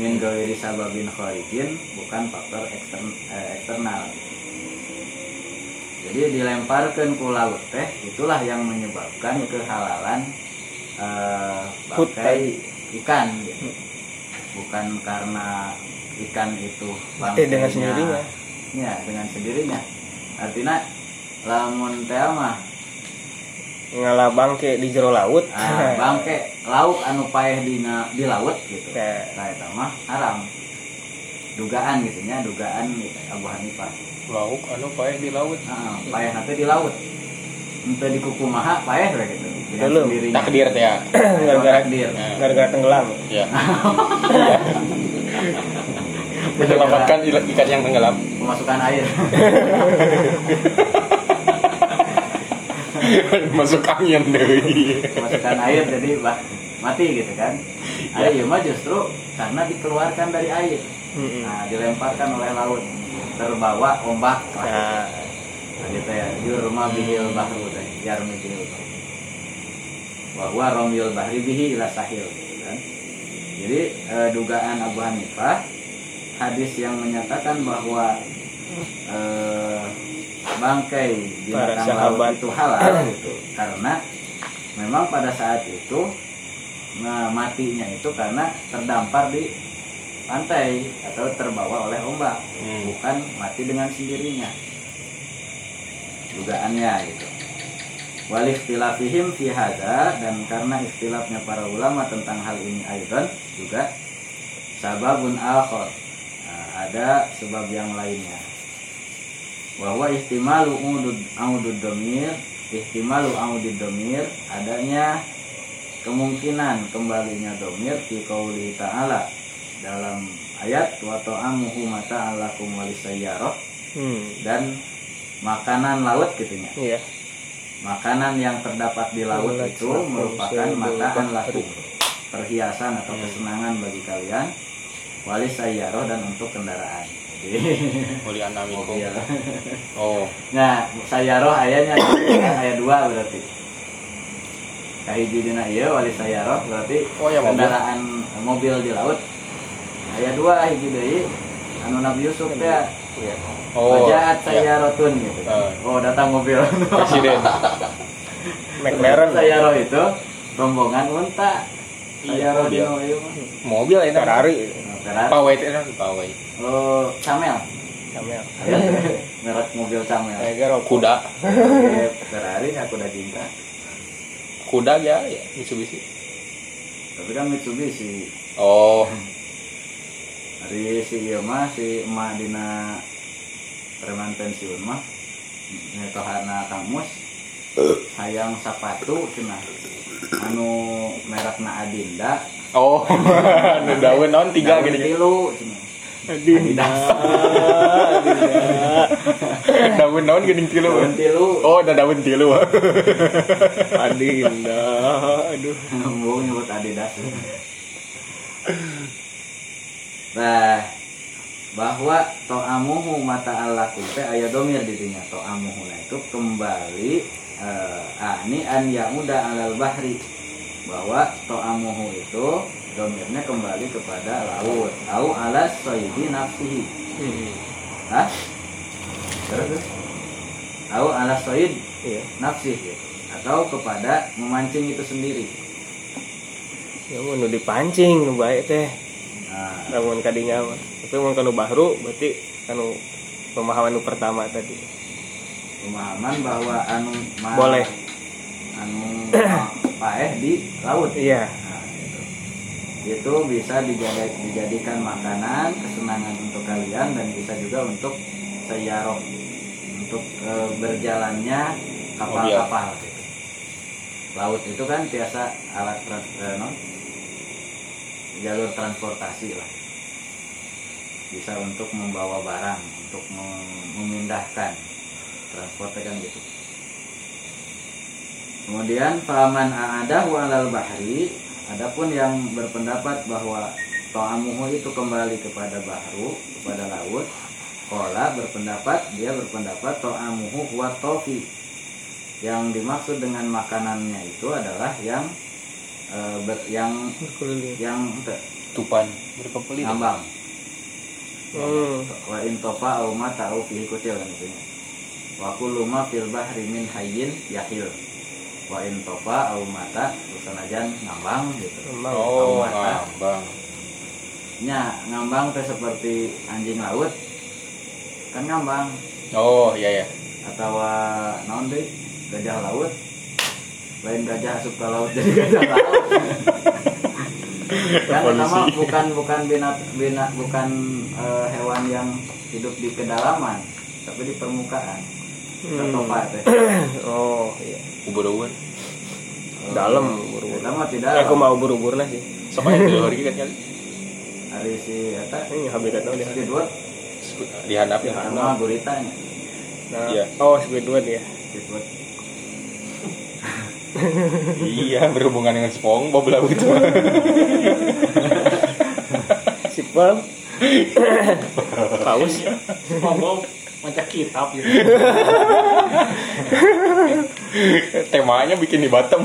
Speaker 3: min gawiri sababin kharijin bukan faktor ekstern, eh, eksternal jadi dilemparkan ke laut teh itulah yang menyebabkan kehalalan eh, bangkai ikan gitu. bukan karena ikan itu
Speaker 4: Mati dengan
Speaker 3: bangkainya-
Speaker 4: sendirinya.
Speaker 3: ya dengan sendirinya. Artinya lamun teh mah
Speaker 4: ngalah bangke di jero laut.
Speaker 3: ah, bangke lauk anu paeh di di laut gitu.
Speaker 4: Teh.
Speaker 3: nah itu mah haram. Dugaan gitu nya dugaan gitu Abu Hanifah.
Speaker 2: Lauk anu paeh di laut.
Speaker 3: Ah, paeh nanti di laut. Ente di kuku maha paeh gitu. Sendirinya.
Speaker 2: Takdir teh ya?
Speaker 4: Gara-gara
Speaker 3: takdir.
Speaker 4: Gara-gara tenggelam.
Speaker 2: Ya menyelamatkan ikan yang tenggelam.
Speaker 3: Pemasukan air.
Speaker 2: Masuk angin deui
Speaker 3: pemasukan air jadi bah, mati gitu kan. Air mah justru karena dikeluarkan dari air. Nah dilemparkan oleh laut. Terbawa ombak.
Speaker 4: Nah.
Speaker 3: Nah gitu ya. Jur rumah bihil bahru teh yarmi bihil bahwa romyul bahri bihi ila sahil gitu kan. Jadi eh, dugaan Abu Hanifah hadis yang menyatakan bahwa eh, bangkai binatang laut itu halal. Gitu. Karena memang pada saat itu nah, matinya itu karena terdampar di pantai atau terbawa oleh ombak.
Speaker 2: Hmm.
Speaker 3: bukan mati dengan sendirinya. Dugaannya gitu. Wal ikhtilafihim fi hadza dan karena ikhtilafnya para ulama tentang hal ini aidan juga sababun akhar ada sebab yang lainnya. Bahwa ihtimalu udud audud domir ihtimalu audud domir adanya kemungkinan kembalinya domir fi qauli ta'ala dalam ayat wa ta'amuhu mata'alakum walisayyarah
Speaker 4: hmm.
Speaker 3: dan makanan laut gitu ya
Speaker 4: iya.
Speaker 3: Makanan yang terdapat di laut itu merupakan mataan lakum. perhiasan atau kesenangan bagi kalian walis sayyaroh dan untuk kendaraan jadi
Speaker 2: Muli anamikum.
Speaker 3: mobil
Speaker 2: Oh,
Speaker 3: nah sayyaroh ayatnya ayat dua berarti kahiji dina iya walis sayyaroh berarti
Speaker 2: Oh, ya, mobil.
Speaker 3: kendaraan mobil di laut ayat dua hiji deui anu Nabi Yusuf teh
Speaker 4: iya
Speaker 2: oh.
Speaker 3: Wajahat
Speaker 2: ya.
Speaker 3: saya rotun gitu.
Speaker 2: Eh.
Speaker 3: Oh datang mobil.
Speaker 2: Presiden.
Speaker 4: McLaren
Speaker 3: saya roh itu rombongan unta. Saya roh di
Speaker 2: mobil.
Speaker 3: Noyo mah.
Speaker 2: Mobil ya.
Speaker 4: Ferrari
Speaker 3: Ferrari.
Speaker 2: Pawai itu kan pawai.
Speaker 3: Oh Camel.
Speaker 4: Camel
Speaker 3: Merek mobil Camel.
Speaker 4: Tiger.
Speaker 2: Kuda.
Speaker 3: Ferrari aku udah cinta.
Speaker 2: Kuda ya, ya Mitsubishi.
Speaker 3: Tapi kan Mitsubishi.
Speaker 2: Oh,
Speaker 3: Hari si iya mah si emak dina preman pensiun mah nyetohana Kang Mus hayang sepatu cenah anu merekna Adinda
Speaker 2: oh, ada daun daun tiga
Speaker 3: daun
Speaker 2: gini.
Speaker 3: tilu.
Speaker 4: Adinda Adinda
Speaker 2: daun daun gini tilu.
Speaker 3: daun tilu
Speaker 2: Oh, ada daun tilu.
Speaker 4: Adinda aduh
Speaker 3: Embung nyebut Adidas Nah, bahwa to'amuhu mata alakum teh aya domir di dinya to'amuhu nah itu kembali eh, ini an ya'uda alal bahri bahwa to'amuhu itu domirnya kembali kepada laut au ala soidi nafsihi
Speaker 4: Hmm.
Speaker 3: Hah? Terus? Au ala soid
Speaker 4: Iya.
Speaker 3: nafsih gitu. atau kepada memancing itu sendiri
Speaker 4: Ya mau dipancing nu baik teh. Lamun kadinya mah. Tapi mun kanu bahru berarti kanu pemahaman nu pertama tadi.
Speaker 3: pemahaman bahwa anu ma-
Speaker 4: Boleh.
Speaker 3: anu paeh di laut
Speaker 4: Iya.
Speaker 3: Nah, gitu. itu bisa dijadi- dijadikan makanan kesenangan untuk kalian dan bisa juga untuk sayarok untuk e, berjalannya kapal-kapal gitu. laut itu kan biasa alat non? Jalur transportasi lah. Bisa untuk membawa barang untuk mem- memindahkan transportnya kan gitu. Kemudian faman a'adahu alal bahri Adapun yang berpendapat bahwa To'amuhu itu kembali kepada bahru Kepada laut Kola berpendapat Dia berpendapat To'amuhu huwa tofi Yang dimaksud dengan makanannya itu adalah yang eh, ber- Yang
Speaker 4: Berkeliling.
Speaker 3: Yang
Speaker 2: tupan. Berkepeli
Speaker 3: ngambang.
Speaker 4: Hmm.
Speaker 3: Wa in topa au ma ta'u fihi kutil kan itu Wa kullu ma fil bahri min hayyin yahil. Wa in topa au mata Sanajan ngambang gitu.
Speaker 2: Oh
Speaker 3: mata.
Speaker 2: ngambang.
Speaker 3: Nya ngambang teh seperti anjing laut. Kan ngambang.
Speaker 2: Oh iya ya
Speaker 3: Atau naon deui gajah laut Lain gajah asup ke laut jadi gajah laut kan nama bukan bukan binat binat bukan eh, hewan yang hidup di kedalaman tapi di permukaan
Speaker 4: Hmm.
Speaker 3: Topa teh.
Speaker 4: Oh, iya.
Speaker 2: ubur-ubur
Speaker 4: Dalam buru-buru.
Speaker 3: Kita mah
Speaker 4: Eh,
Speaker 3: tidak.
Speaker 4: aku mau buru-buru lah sih.
Speaker 2: sama yang hari kan kali
Speaker 3: Hari si eta
Speaker 4: Ini habitatnya udah.
Speaker 3: Squidward,
Speaker 2: di handap
Speaker 4: Di handap.
Speaker 3: guritanya.
Speaker 4: Nah,
Speaker 2: Iya.
Speaker 4: oh Squidward ya.
Speaker 3: Squidward.
Speaker 2: Iya berhubungan dengan SpongeBob lah gitu
Speaker 4: Sipel. Paus.
Speaker 1: ngomong macam kitab gitu
Speaker 2: temanya bikin di Batam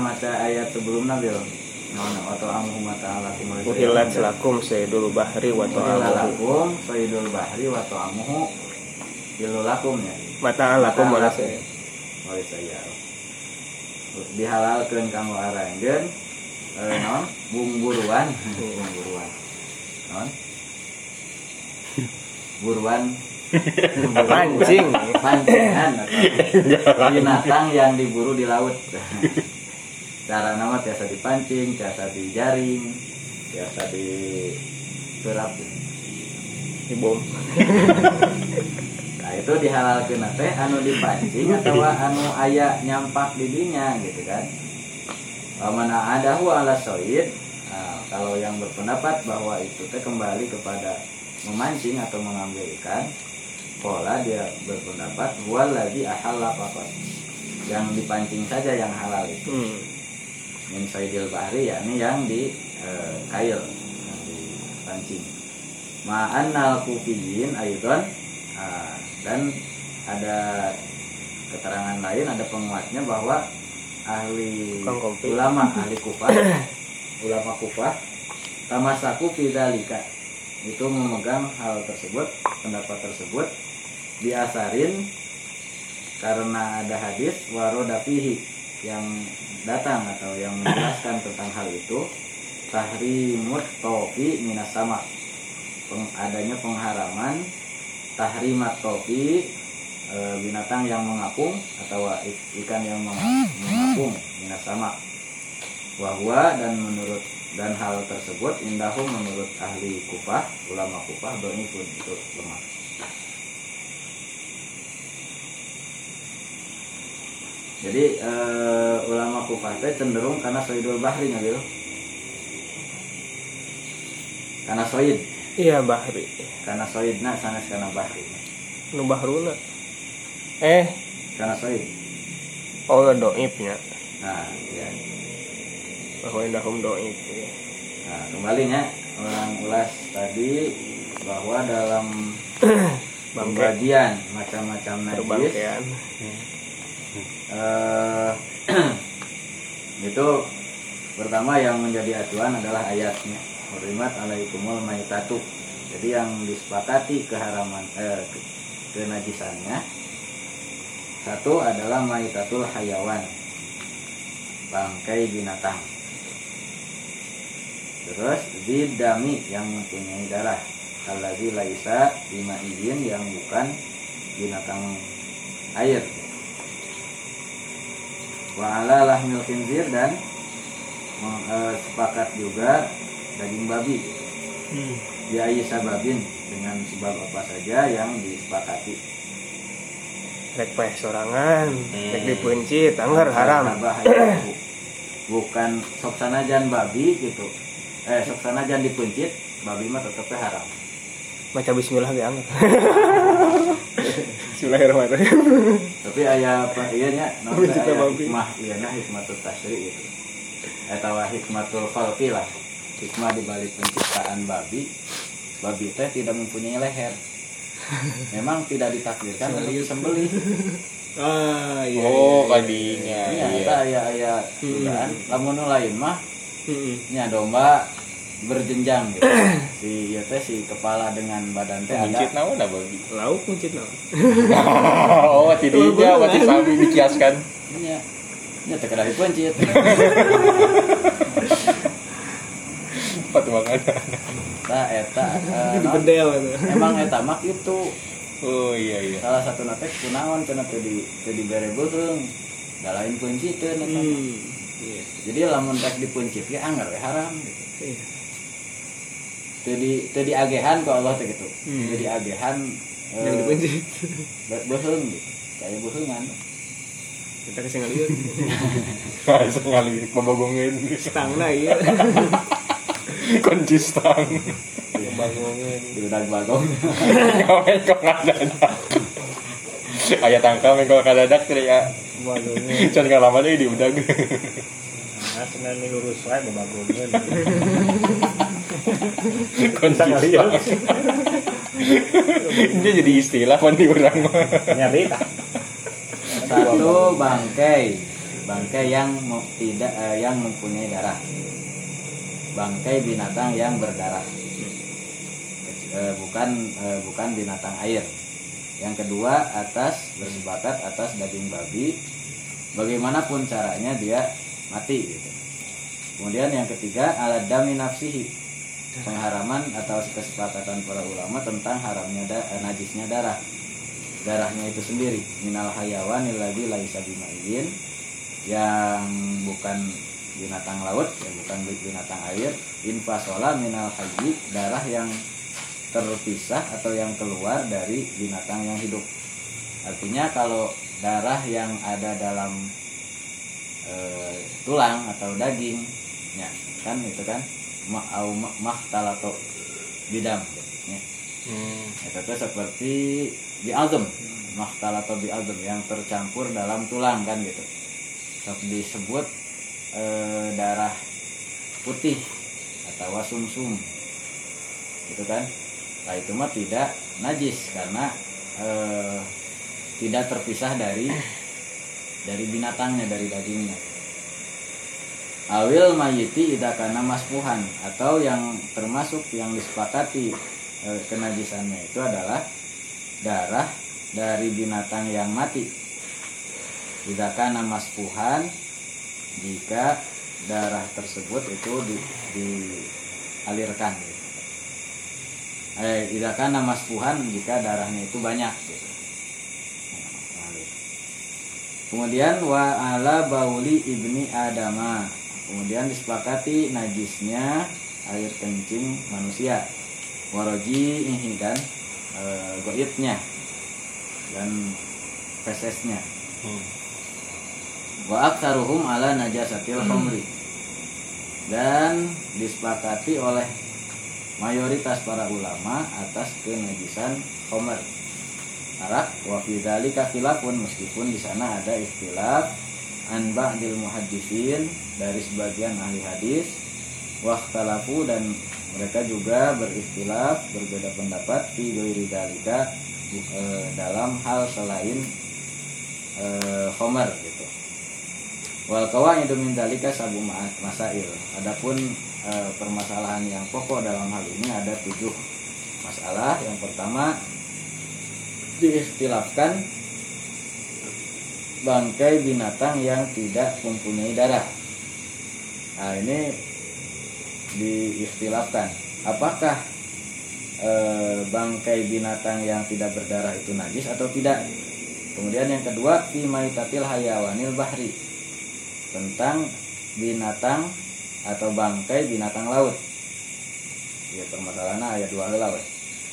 Speaker 3: maca ayat sebelumnya bil. Nah, atau amu mata ala kumul.
Speaker 4: Uhilat selakum sayyidul bahri wa ta'ala.
Speaker 3: lakum sayyidul bahri wa ta'amuhu Ilu lakum ya.
Speaker 4: Mata alakum mana
Speaker 3: Mata
Speaker 4: saya.
Speaker 3: Oleh saya. Dihalalkeun kanggo aranggeun eh non bumburuan, bumburuan. Non? Buruan
Speaker 4: Pancing.
Speaker 3: pancingan binatang yang diburu di laut. Cara nama biasa dipancing, biasa dijaring, biasa di serap.
Speaker 4: Di bom.
Speaker 3: Nah itu dihalalkan teh anu dipancing atau anu aya nyampak di dinya gitu kan. Mana ada ala soid. Nah, kalau yang berpendapat bahwa itu teh kembali kepada memancing atau mengambil ikan, pola dia berpendapat wal lagi ahalla fakot. Yang dipancing saja yang halal itu.
Speaker 4: Hmm.
Speaker 3: Min soidil bahri yakni yang di eh, kail yang dipancing. Ma'annal kufiyin aidon Ah, dan ada keterangan lain ada penguatnya bahwa ahli ulama ahli kufah ulama kufah tamasaku fidalika itu memegang hal tersebut pendapat tersebut diasarin karena ada hadis warodafihi yang datang atau yang menjelaskan tentang hal itu. Tahrimut tofi minas sama. Peng- adanya pengharaman tahrimat tofi e, binatang yang mengapung atau ik- ikan yang menga- mengapung. Minas sama. Wahwa dan menurut dan hal tersebut indahu menurut ahli kufah ulama kufah pun itu lemah. Jadi eh, ulama kufah teh cenderung karena soidul bahri gitu karena soid
Speaker 4: Iya bahri.
Speaker 3: karena soidna sanes karena bahri
Speaker 4: Nu bahruna. Eh,
Speaker 3: karena soid
Speaker 4: oh doibnya.
Speaker 3: nah ya
Speaker 4: bahwa indahum doib ya.
Speaker 3: Nah, kembalinya orang ulas tadi bahwa dalam pembagian macam-macam najis eh, itu pertama yang menjadi acuan adalah ayatnya Hurimat alaikumul maitatu. Jadi yang disepakati keharaman eh, ke- kenajisannya satu adalah maitatul hayawan bangkai binatang. Terus bidami yang mempunyai darah. Alladzi laisa bimaiyin yang bukan binatang air. Wa ala lahmil dan eh, sepakat juga daging babi
Speaker 4: Hmm.
Speaker 3: biayi sababin dengan sebab apa saja yang disepakati
Speaker 4: Rek peh sorangan, rek dipunci, tanggar haram.
Speaker 3: Hayaku. bukan sok sanajan babi gitu eh sok sanajan dipencit babi mah tetepnya haram
Speaker 4: Maca bismillah ge anggar. Bismillahirrahmanirrahim.
Speaker 3: tapi ayah apa iya nya
Speaker 4: Pencitnya
Speaker 3: ayah
Speaker 4: babi.
Speaker 3: hikmah iya nah hikmatul tasri gitu atau hikmatul khalqi lah hikmah di balik penciptaan babi babi teh tidak mempunyai leher memang tidak ditakdirkan untuk disembelih
Speaker 4: Ah, iya.
Speaker 2: Oh,
Speaker 4: iya,
Speaker 2: kadinya.
Speaker 3: Iya,
Speaker 2: Iya.
Speaker 3: eta aya aya dugaan. Lamun nu lain mah
Speaker 4: Hmm.
Speaker 3: nya domba berjenjang gitu. si ieu teh si kepala dengan badan teh ada.
Speaker 2: Mincit naon dah babi.
Speaker 4: Lauk muncit naon?
Speaker 2: Oh, tidaknya mati sami dikiaskan.
Speaker 3: Nya nya teh kada dipencit.
Speaker 2: Empat banget.
Speaker 3: Tah eta eh,
Speaker 4: Di bedel itu.
Speaker 3: emang eta mah itu
Speaker 2: Oh iya iya.
Speaker 3: salah satu nate kunaon cenah teh di teu dibere beureung. Da lain pencitkeun eta.
Speaker 4: Hmm. Iya.
Speaker 3: Jadi lamun rek dipencit ge anggar we haram gitu.
Speaker 4: Iya.
Speaker 3: Teu di teu diagehan ku Allah teh gitu.
Speaker 4: Hmm.
Speaker 3: Teu diagehan eh,
Speaker 4: Yang dipencit.
Speaker 3: beuheung gitu. Kayak beuheungan.
Speaker 4: Kita.
Speaker 2: Nah, bisa ngali pembagongin.
Speaker 4: Stangna iya.
Speaker 2: Kunci stang.
Speaker 4: Bangongin.
Speaker 3: Diudag bagong.
Speaker 2: Ngawen kok ngadadak. Ayah tangkal mengko kadadak teh ya.
Speaker 4: Bangongin.
Speaker 2: Can lama deui diudag.
Speaker 1: Nah, sebenarnya ini lurus wae bebagungan.
Speaker 2: Kunci stang. Ini jadi istilah pan di urang mah.
Speaker 1: Nyari.
Speaker 3: Satu bangkai, bangkai yang tidak eh, yang mempunyai darah. Bangkai binatang yang berdarah. Eh, bukan eh, bukan binatang air. Yang kedua atas bersepakat atas daging babi. Bagaimanapun caranya dia mati. Gitu. Kemudian yang ketiga alat dami nafsihi pengharaman atau kesepakatan para ulama tentang haramnya da, eh, najisnya darah darahnya itu sendiri minal hayawan lagi laisa bimaiin yang bukan binatang laut ya bukan binatang air infasola minal haji darah yang terpisah atau yang keluar dari binatang yang hidup. Artinya kalau darah yang ada dalam eh, tulang atau daging ya kan itu kan ma au ma- mahtalato bidam ya. Itu tuh seperti bi'adam Makhtal atau bi'adam yang tercampur dalam tulang kan gitu. Disebut eh, darah putih atau sumsum gitu kan? Nah itu mah tidak najis karena eh, tidak terpisah dari dari binatangnya dari dagingnya. Awil mayiti idakana maspuhan atau yang termasuk yang disepakati eh, kenajisannya itu adalah darah dari binatang yang mati. Idakana maspuhan jika darah tersebut itu di, dialirkan gitu. eh idakana maspuhan jika darahnya itu banyak gitu. Kemudian wa ala bauli ibni adama. Kemudian disepakati najisnya air kencing manusia. Waroji ini dan e, goitnya dan fesesnya. Wa aksaruhum ala najasatil khamri. Dan disepakati oleh mayoritas para ulama atas kenajisan khamr arak wa fi dzalika khilafun meskipun di sana ada ikhtilaf an ba'dil muhaddisin dari sebagian ahli hadis wakhtalafu dan mereka juga berikhtilaf berbeda pendapat fi ghairi eh, dalam hal selain khomer gitu wal qawaidu min dalika sabu ma- masail. Adapun eh, permasalahan yang pokok dalam hal ini ada tujuh masalah. Yang pertama diikhtilafkan bangkai binatang yang tidak mempunyai darah. Nah ini diikhtilafkan apakah eh, bangkai binatang yang tidak berdarah itu najis atau tidak? Kemudian yang kedua fi maitatil hayawanil bahri tentang binatang atau bangkai binatang laut ya permasalahannya ayat dua we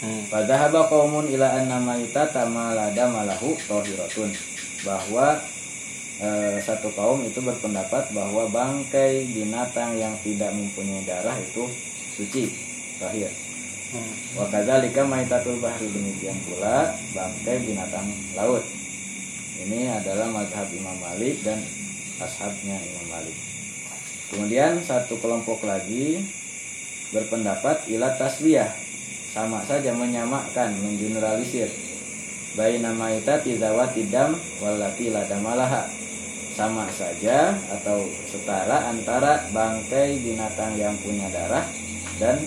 Speaker 2: Hmm.
Speaker 3: Fadhahaba qaumun ila anna maitata ma la dama lahu tahiratun bahwa eh, satu kaum itu berpendapat bahwa bangkai binatang yang tidak mempunyai darah itu suci tahir.
Speaker 2: Hmm.
Speaker 3: Wa kadzalika maitatul bahri demikian pula bangkai binatang laut. Ini adalah mazhab Imam Malik dan ashabnya Imam Malik. Kemudian satu kelompok lagi berpendapat ila taswiyah sama saja menyamakan mengeneralisir baina maitati zawati dam wallati la damalaha sama saja atau setara antara bangkai binatang yang punya darah dan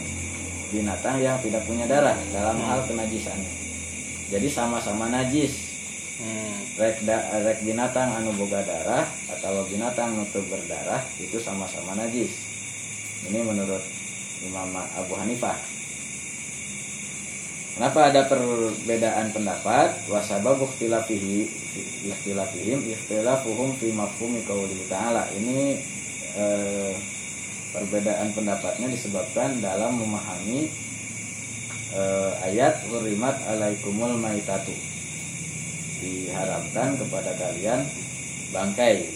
Speaker 3: binatang yang tidak punya darah dalam hal kenajisan. Jadi sama-sama najis.
Speaker 2: Hmm.
Speaker 3: Rek, da- rek binatang anu boga darah atau binatang nutup berdarah itu sama-sama najis. Ini menurut Imam Abu Hanifah. Kenapa ada perbedaan pendapat? Wasababu ikhtilafihi ikhtilafihim ikhtilafuhum fi mafhumi qawli ta'ala. Ini eh, perbedaan pendapatnya disebabkan dalam memahami eh, ayat hurimat alaikumul maitatu. Diharamkan kepada kalian bangkai.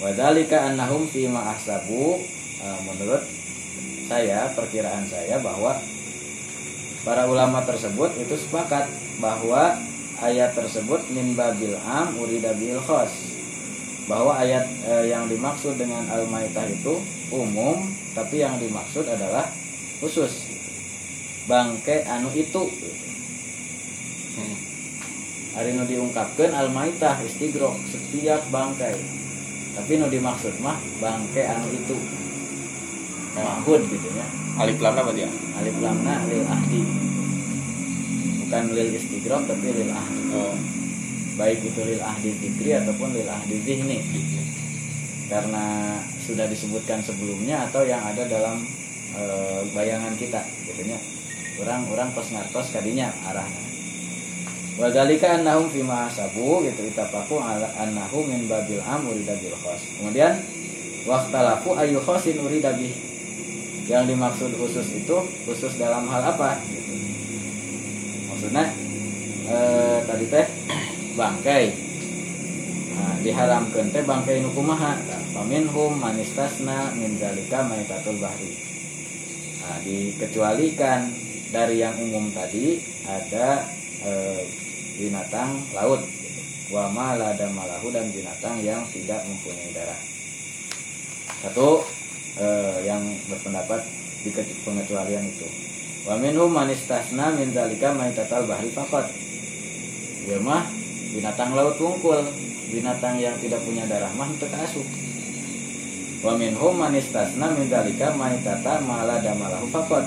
Speaker 3: Wadalika annahum fi ahsabu eh, menurut saya perkiraan saya bahwa para ulama tersebut itu sepakat bahwa ayat tersebut min babil am urida bil khos bahwa ayat eh, yang dimaksud dengan al maitah itu umum tapi yang dimaksud adalah khusus bangke anu itu
Speaker 2: Hmm.
Speaker 3: Hari nu diungkapkan al maitah istigrok setiap bangkai. Tapi nu dimaksud mah bangke anu itu. Mahud gitu ya.
Speaker 2: Alif lam apa dia?
Speaker 3: alif lamna lil ahdi. Bukan lil istigrok tapi lil ahdi.
Speaker 2: Oh.
Speaker 3: baik itu lil ahdi fikri ataupun lil ahdi zihni. Karena sudah disebutkan sebelumnya atau yang ada dalam e, bayangan kita gitu nya orang-orang pas ngartos kadinya arahnya Wadzalika annahum fi sabu gitu itapaku ala annahu min babil am urida bil khos. Kemudian waqtalafu ayu khosin urida bih. Yang dimaksud khusus itu khusus dalam hal apa gitu. Maksudnya eh, tadi teh bangkai. Nah, diharamkan teh bangkai nu kumaha? Paminhum manistasna min zalika maitatul bahri. Nah, dikecualikan dari yang umum tadi ada eh, binatang laut wa ma la malahu dan binatang yang tidak mempunyai darah. Satu eh, yang berpendapat di pengecualian itu. Wa minhum manistasna min zalika maitatal bahri faqat. Ya mah binatang laut wungkul, binatang yang tidak punya darah mah teu kaasup. Wa minhum manistasna min zalika maitata ma la malahu faqat.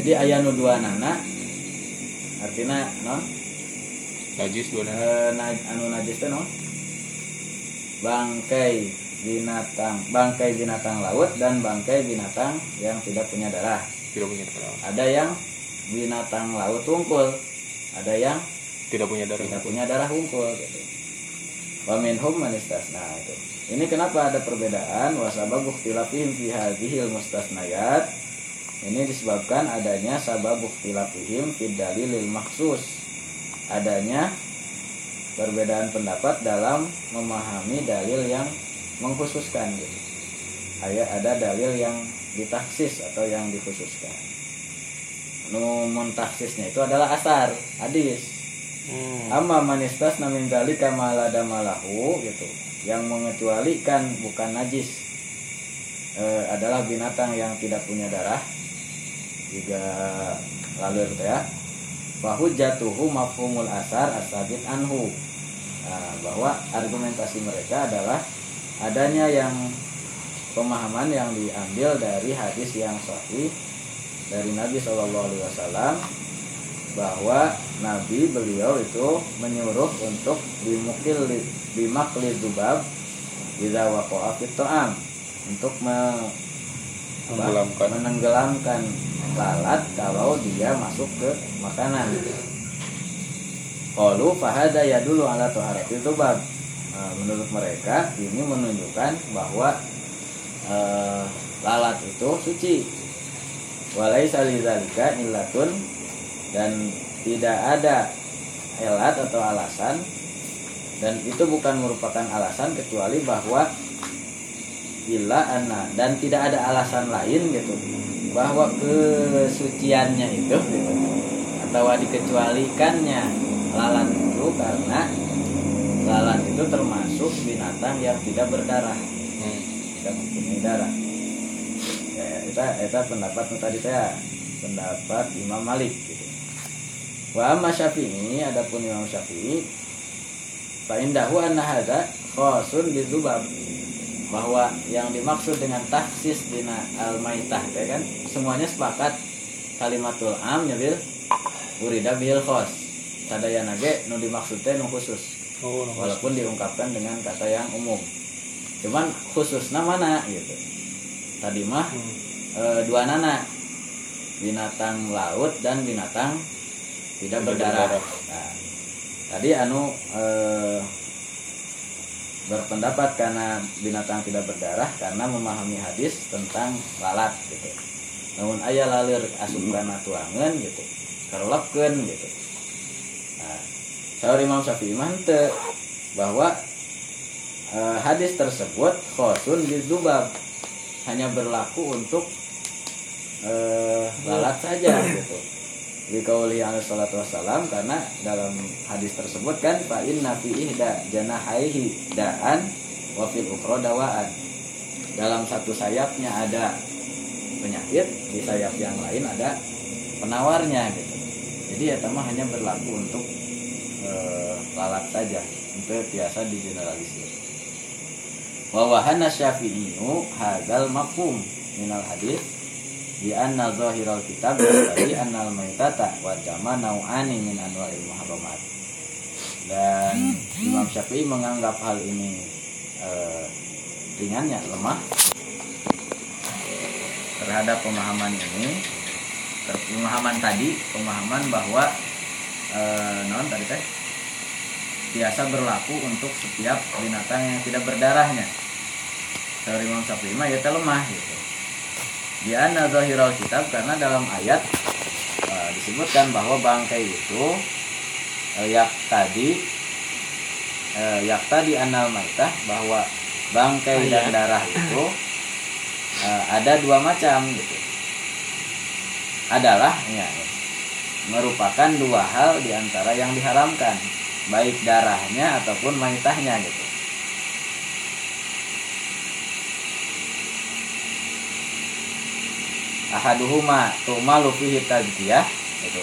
Speaker 3: Jadi aya nu dua nana artinya non
Speaker 2: Najis dua
Speaker 3: na- anu najis teh non bangkai binatang bangkai binatang laut dan bangkai binatang yang tidak punya darah
Speaker 2: Tidak punya darah.
Speaker 3: ada yang binatang laut wungkul ada yang
Speaker 2: Tidak punya darah.
Speaker 3: tidak punya darah wungkul gitu. Wa minhum man istasna itu. Ini kenapa ada perbedaan wasabab ikhtilafihim fi hadhil mustasnayat. Ini disebabkan adanya sabab ikhtilafihim fi dalilil maksus. Adanya perbedaan pendapat dalam memahami dalil yang mengkhususkan gitu. Ada ada dalil yang ditaksis atau yang dikhususkan. Nu taksisnya itu adalah asar, hadis.
Speaker 2: Hmm.
Speaker 3: Amma manistas namin dalika malada malahu gitu. yang mengecualikan bukan najis eh, adalah binatang yang tidak punya darah jika lalir teh ya bahwa jatuhu mafhumul asar asabit anhu. Nah, bahwa argumentasi mereka adalah adanya yang pemahaman yang diambil dari hadis yang sahih dari Nabi Shallallahu Alaihi Wasallam bahwa Nabi beliau itu menyuruh untuk dimukil dimakli dubab tidak wakoa fitoam untuk me-
Speaker 2: menenggelamkan
Speaker 3: lalat kalau dia masuk ke makanan. Qalu fahada ya dulu ala tuharatil dubab. Nah, menurut mereka ini menunjukkan bahwa eh, lalat itu suci. Walaisa lidzalika illatun dan tidak ada elat atau alasan dan itu bukan merupakan alasan kecuali bahwa illa anna dan tidak ada alasan lain gitu bahwa kesuciannya itu atau dikecualikannya lalat itu karena lalat itu termasuk binatang yang tidak berdarah
Speaker 2: Hmm.
Speaker 3: tidak mempunyai darah ya, itu itu pendapat tadi saya pendapat Imam Malik gitu. Wa amma Syafi'i adapun Imam Syafi'i fa indahu anna hadza khasun bizubab bahwa yang dimaksud dengan taksis dina al maitah teh kan? Semuanya sepakat. Kalimatul am nyabil urida bil khos. Sadayana ge nu dimaksud teh nu khusus.
Speaker 2: Oh,
Speaker 3: walaupun diungkapkan dengan kata yang umum. Cuman khususnya mana gitu. Tadi mah
Speaker 2: Hmm.
Speaker 3: e, dua nana. Binatang laut dan binatang tidak
Speaker 2: Tidak
Speaker 3: berdarah.
Speaker 2: berdarah.
Speaker 3: Nah, tadi anu e, berpendapat karena binatang tidak berdarah karena memahami hadis tentang lalat gitu. Namun ayah lalir asup kana tuangan gitu. Karolapkeun gitu. Nah Saur Imam Syafi'i mah henteu bahwa eh, hadis tersebut khosun bizubab hanya berlaku untuk eh, lalat saja gitu di kauli alaihi salatu wassalam karena dalam hadis tersebut kan fa inna fi ihda janahaihi da'an wa fil ukhra dawaan. Dalam satu sayapnya ada penyakit di sayap yang lain ada penawarnya gitu. Jadi ya mah hanya berlaku untuk eh, lalat saja itu biasa digeneralisir. Wa wahana syafi'iyu hadzal mafhum minal hadis di anna zahiral kitab tadi annal maitata wa jama nau'ani min anwa'il muharramat. Dan Imam Syafi'i menganggap hal ini eh, ringannya lemah. Terhadap pemahaman ini pemahaman tadi pemahaman bahwa eh, non tadi teh biasa berlaku untuk setiap binatang yang tidak berdarahnya. Dari Imam Syafi'i mah ya lemah gitu di anna zahiral kitab karena dalam ayat eh, disebutkan bahwa bangkai itu eh, yak tadi eh, yak tadi anal maitah bahwa bangkai dan darah itu eh, ada dua macam gitu. Adalah ya, merupakan dua hal di antara yang diharamkan baik darahnya ataupun maitahnya gitu ahaduhuma tu'malu fihi tazkiyah. Gitu.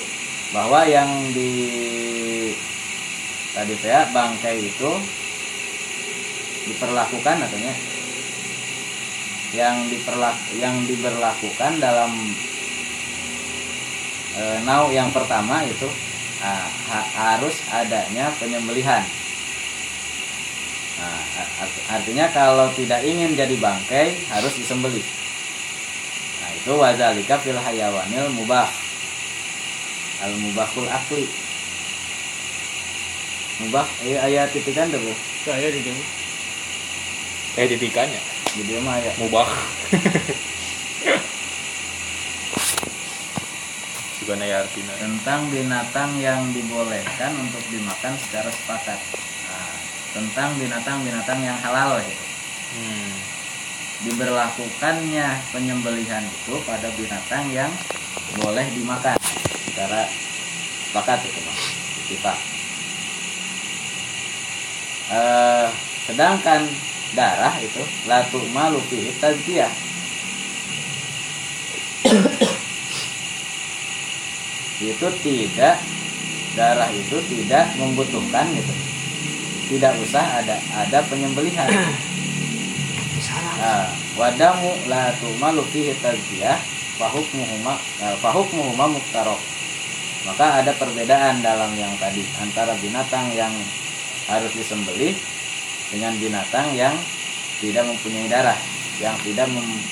Speaker 3: bahwa yang di tadi saya bangkai itu diperlakukan katanya yang diperlak yang diberlakukan dalam e, nau yang pertama itu ah, ha- harus adanya penyembelihan. Nah, art- artinya kalau tidak ingin jadi bangkai harus disembelih itu wadzalika fil hayawanil mubah al mubahul akli mubah eh ayat titikan tuh Bu.
Speaker 4: saya di sini
Speaker 2: Eh ditikannya
Speaker 3: di dia mah ya
Speaker 2: mubah. Juga ya artinya.
Speaker 3: tentang binatang yang dibolehkan untuk dimakan secara sepakat Nah, tentang binatang-binatang yang halal gitu
Speaker 2: Hmm.
Speaker 3: Diberlakukannya penyembelihan itu pada binatang yang boleh dimakan. Secara sepakat itu mas. Kita eh sedangkan darah itu latu malu tazkiyah. Itu tidak darah itu tidak membutuhkan gitu. Tidak usah ada ada penyembelihan Nah, wadamu la tumalu fihi tazkiyah fahukmuhuma eh, fahukmuhuma muftarok maka ada perbedaan dalam yang tadi antara binatang yang harus disembelih dengan binatang yang tidak mempunyai darah yang tidak mem-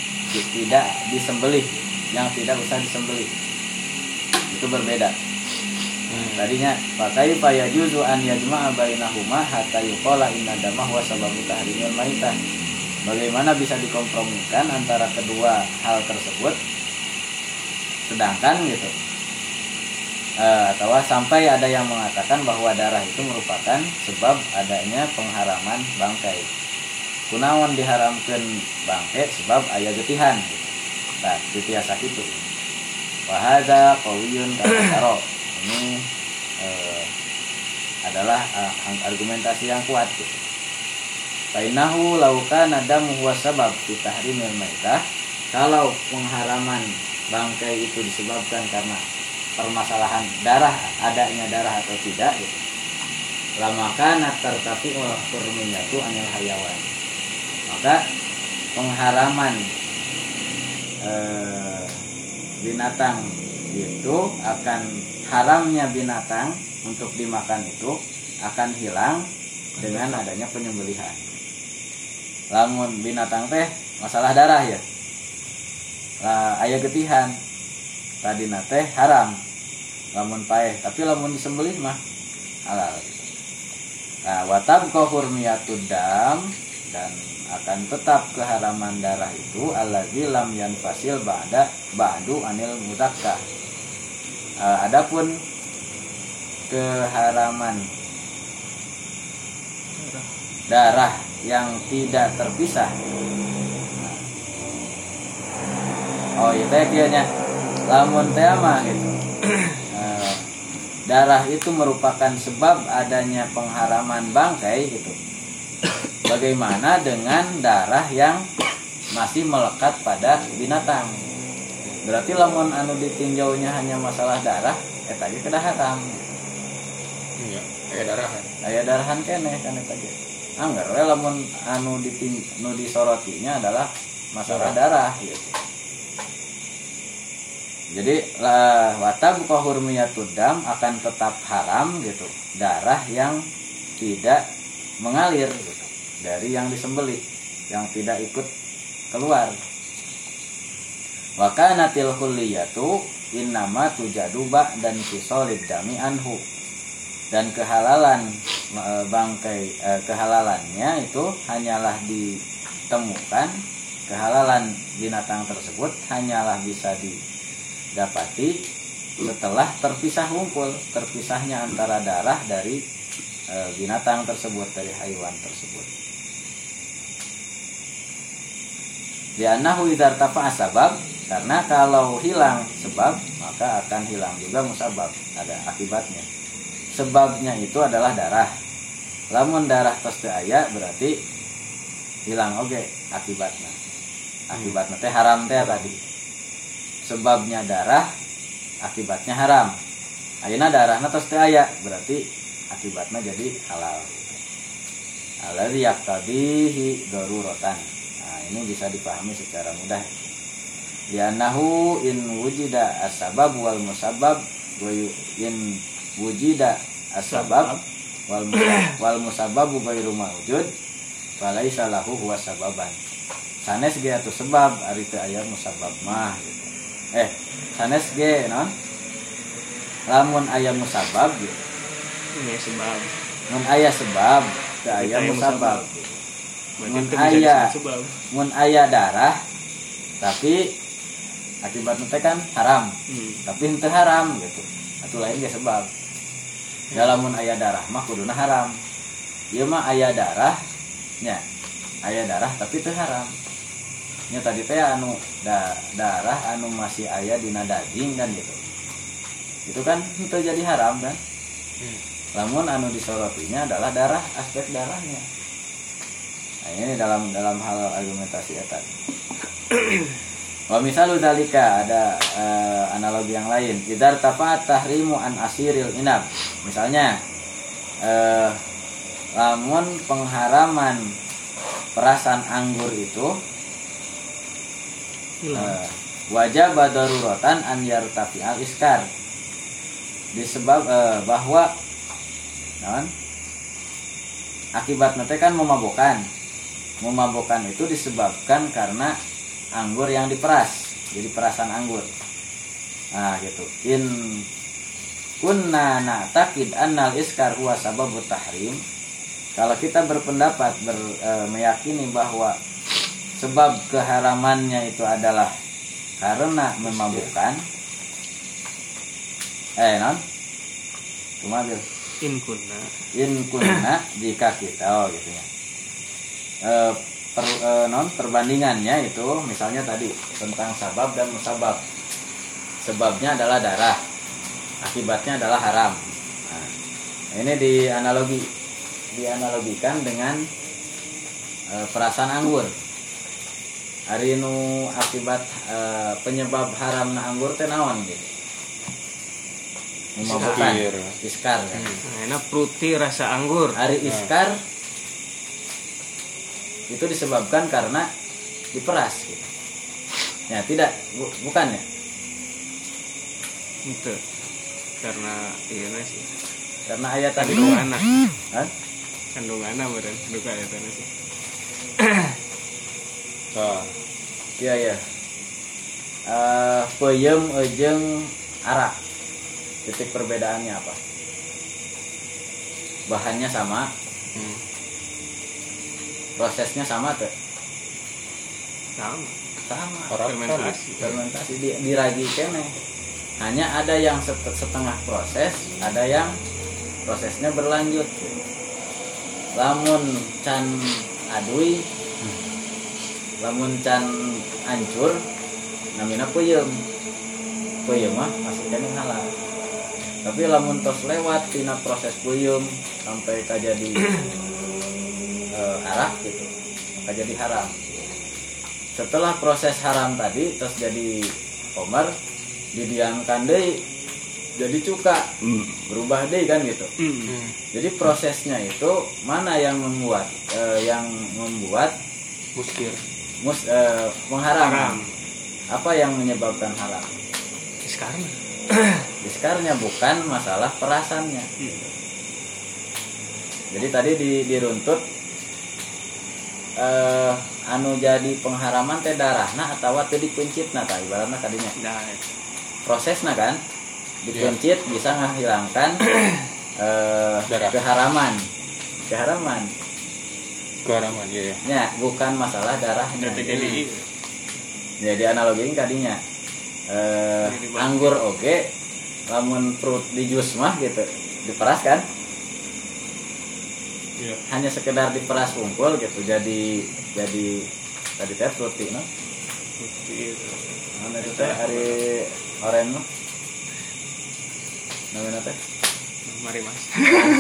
Speaker 3: tidak disembelih yang tidak usah disembelih itu berbeda. Tadinya pakai paya juzu an yajma'a bainahuma hatta yuqala inna damah wa sababu tahrimil maitah bagaimana bisa dikompromikan antara kedua hal tersebut? Sedangkan gitu. Atau sampai ada yang mengatakan bahwa darah itu merupakan sebab adanya pengharaman bangkai. Kunaon diharamkan bangkai sebab ayah getihan. Gitu. nah getihan itu. Wahada kawiyun karo ini eh, adalah eh, argumentasi yang kuat gitu. Fainahu lauka nadamu huwa sabab fi tahrimil maitah kalau pengharaman bangkai itu disebabkan karena permasalahan darah adanya darah atau tidak gitu. Lama kana tertapi hurmiyatu anil hayawan. Maka pengharaman eh, binatang itu akan haramnya binatang untuk dimakan itu akan hilang dengan adanya penyembelihan. Lamun binatang teh masalah darah ya. Lah aya getihan. Tadi teh haram. Lamun paeh, tapi lamun disembelih mah halal. Nah, watab hurmiyatud dam dan akan tetap keharaman darah itu alladzi lam yanfasil ba'da ba'du anil muzakka. Eh, adapun keharaman darah yang tidak terpisah. Oh iya teh kieunya. Lamun teh mah gitu. Eh, darah itu merupakan sebab adanya pengharaman bangkai gitu. Bagaimana dengan darah yang masih melekat pada binatang? Berarti lamun anu ditinjaunya hanya masalah darah, eh tadi kedah haram.
Speaker 2: Iya, kayak darahan.
Speaker 3: Aya darahan kene kan eta ge. Angger we lamun anu diting nu disorotinya adalah masalah darah gitu. Jadi lah watab hurmiyatud dam akan tetap haram gitu. Darah yang tidak mengalir gitu dari yang disembelih yang tidak ikut keluar. Wa kanatil kulliyatu innama tujadu dan fisolid dami anhu dan kehalalan e, bangkai e, kehalalannya itu hanyalah ditemukan. Kehalalan binatang tersebut hanyalah bisa didapati setelah terpisah ngumpul terpisahnya antara darah dari e, binatang tersebut dari hewan tersebut. Lianahu idar tafa sabab karena kalau hilang sebab maka akan hilang juga musabab ada akibatnya sebabnya itu adalah darah. Lamun darah tos aya berarti hilang oke akibatnya. Akibatnya teh haram teh tadi. Sebabnya darah akibatnya haram. Ayeuna darahna tos teu berarti akibatnya jadi halal. Alladzi yaqtadihi daruratan. Nah ini bisa dipahami secara mudah. Lianahu in wujida asbab wal musabbab wa in wujida asbab wal wal musabbabu ghairu mawjud falaisa lahu huwa sababan. Sanes ge atuh sebab ari teu aya musabab mah. Gitu. eh sanes ge non? Lamun aya musabab gitu
Speaker 4: ini sebab.
Speaker 3: Mun aya sebab teu aya
Speaker 4: Aya
Speaker 3: musabab. Mun aya. mun aya darah tapi akibatnya kan haram.
Speaker 4: Hmm.
Speaker 3: tapi henteu haram gitu. Atau lain ge sebab dalamun aya darah mah kuduna haram. Ieu mah aya darah nya aya darah tapi teu haram. Nya tadi teh anu da, darah anu masih aya dina daging kan gitu. Itu kan henteu jadi haram kan? Lamun anu disorotinya adalah darah aspek darahnya. Nah, ini dalam dalam hal argumentasi eta. Wa misalu dalika ada eh, analogi yang lain. Idar tafa tahrimu an asiril inab. Misalnya eh, lamun pengharaman perasan anggur itu eh, wajah badarurotan an yartafi al iskar disebab eh, bahwa akibat nanti kan memabukkan memabukkan itu disebabkan karena anggur yang diperas. Jadi perasan anggur. Nah gitu. In kunna na'taqid annal iskar huwa sababut tahrim. Kalau kita berpendapat ber, e, meyakini bahwa sebab keharamannya itu adalah karena memabukkan. Eh non? Cuma Bil?
Speaker 4: in kunna.
Speaker 3: In kunna jika kita oh gitu ya. E, per, e, non perbandingannya itu misalnya tadi tentang sabab dan musabab. Sebabnya adalah darah akibatnya adalah haram. Nah, ini dianalogi dianalogikan dengan e, perasaan anggur. Hari nu akibat e, penyebab haram anggur teh naon gitu. Memabukkan
Speaker 2: Iskir.
Speaker 3: iskar kan
Speaker 4: nah, enak fruity rasa anggur.
Speaker 3: Hari iskar itu disebabkan karena diperas gitu. Ya, tidak bu- bukan ya.
Speaker 4: itu karena iya sih
Speaker 3: Karena ayat tadi
Speaker 4: kandungan
Speaker 3: Hah?
Speaker 4: kandungan beren duka ya tanah sih
Speaker 2: Tah.
Speaker 3: Iya, iya. Eh, peyem ejeng arak. Titik perbedaannya apa? Bahannya sama,
Speaker 2: Hmm.
Speaker 3: Prosesnya sama tuh.
Speaker 4: sama.
Speaker 3: Sama.
Speaker 2: Orang
Speaker 4: fermentasi.
Speaker 3: Fermentasi. Di, diragi kene. Hanya ada yang set- setengah proses ada yang prosesnya berlanjut. Lamun can adui lamun can hancur namina puyem. Puyem mah pasti kan yang halal tapi lamun tos lewat tina proses puyem sampai kajadi arak gitu. Maka jadi haram. Setelah proses haram tadi terus jadi komer didiamkan deh jadi cuka. Berubah deh kan gitu.
Speaker 4: Hmm.
Speaker 3: jadi prosesnya itu mana yang membuat eh, yang membuat
Speaker 2: Muskir.
Speaker 3: mus eh, mengharam?
Speaker 4: Haram.
Speaker 3: Apa yang menyebabkan haram?
Speaker 4: Sekarang
Speaker 3: diskarnya bukan masalah perasannya. Jadi tadi di, diruntut eh, anu jadi pengharaman teh darahna atau teu dipencitna tah ibaratna kadinya
Speaker 4: nah
Speaker 3: prosesnya kan? Dipencit bisa menghilangkan eh,
Speaker 2: Darah.
Speaker 3: keharaman. Keharaman.
Speaker 2: Keharaman ya. ya.
Speaker 3: ya bukan masalah darahnya.
Speaker 4: Berarti jadi
Speaker 3: jadi analogiin kadinya eh, anggur oke lamun fruit di jus mah gitu diperas kan
Speaker 2: Iya.
Speaker 3: hanya sekedar diperas kumpul gitu jadi jadi tadi teh fruity no?
Speaker 4: Bukti itu
Speaker 3: mana itu teh hari oren no? Namanya teh
Speaker 4: mari mas.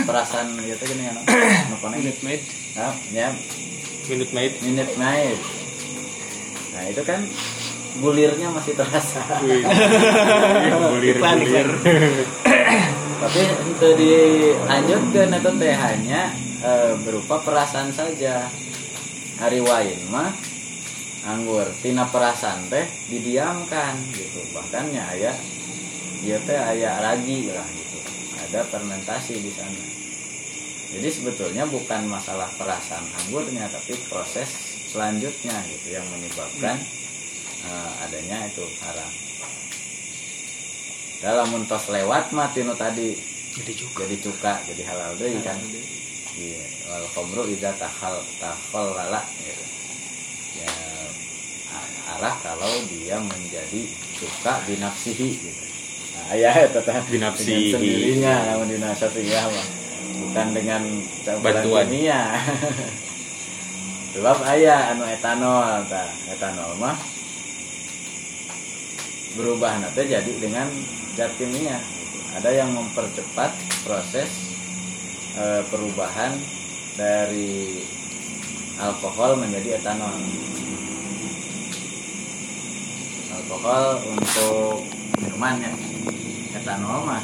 Speaker 3: Perasan gitu gini ya no?
Speaker 4: Minute maid.
Speaker 3: Nah, ya.
Speaker 2: Minute Maid.
Speaker 3: minute maid. Nah itu kan gulirnya masih terasa.
Speaker 2: Bulir bulir.
Speaker 3: tapi itu dilanjutkan itu teh hanya eh, berupa perasaan saja. Hari wain mah anggur. Tina perasaan teh didiamkan gitu. Bahkannya ayah dia teh ayah ragi lah gitu. Ada fermentasi di sana. Jadi sebetulnya bukan masalah perasaan anggurnya tapi proses selanjutnya gitu yang menyebabkan eh, adanya itu haram. Dalam muntos lewat mah tinu tadi
Speaker 4: jadi juga
Speaker 3: jadi cuka jadi halal deh kan iya wal khamru idza tahal tahal lala gitu. ya arah kalau dia menjadi suka binafsihi gitu nah, ya tetap
Speaker 2: Binafsihi.
Speaker 3: sendirinya namun dinasatinya mah bukan dengan campuran
Speaker 2: Bantuan.
Speaker 3: kimia sebab ayah anu etanol ta etanol mah berubah nanti jadi dengan zat kimia gitu. ada yang mempercepat proses eh, perubahan dari alkohol menjadi etanol. Alkohol untuk minuman ya. Etanol mah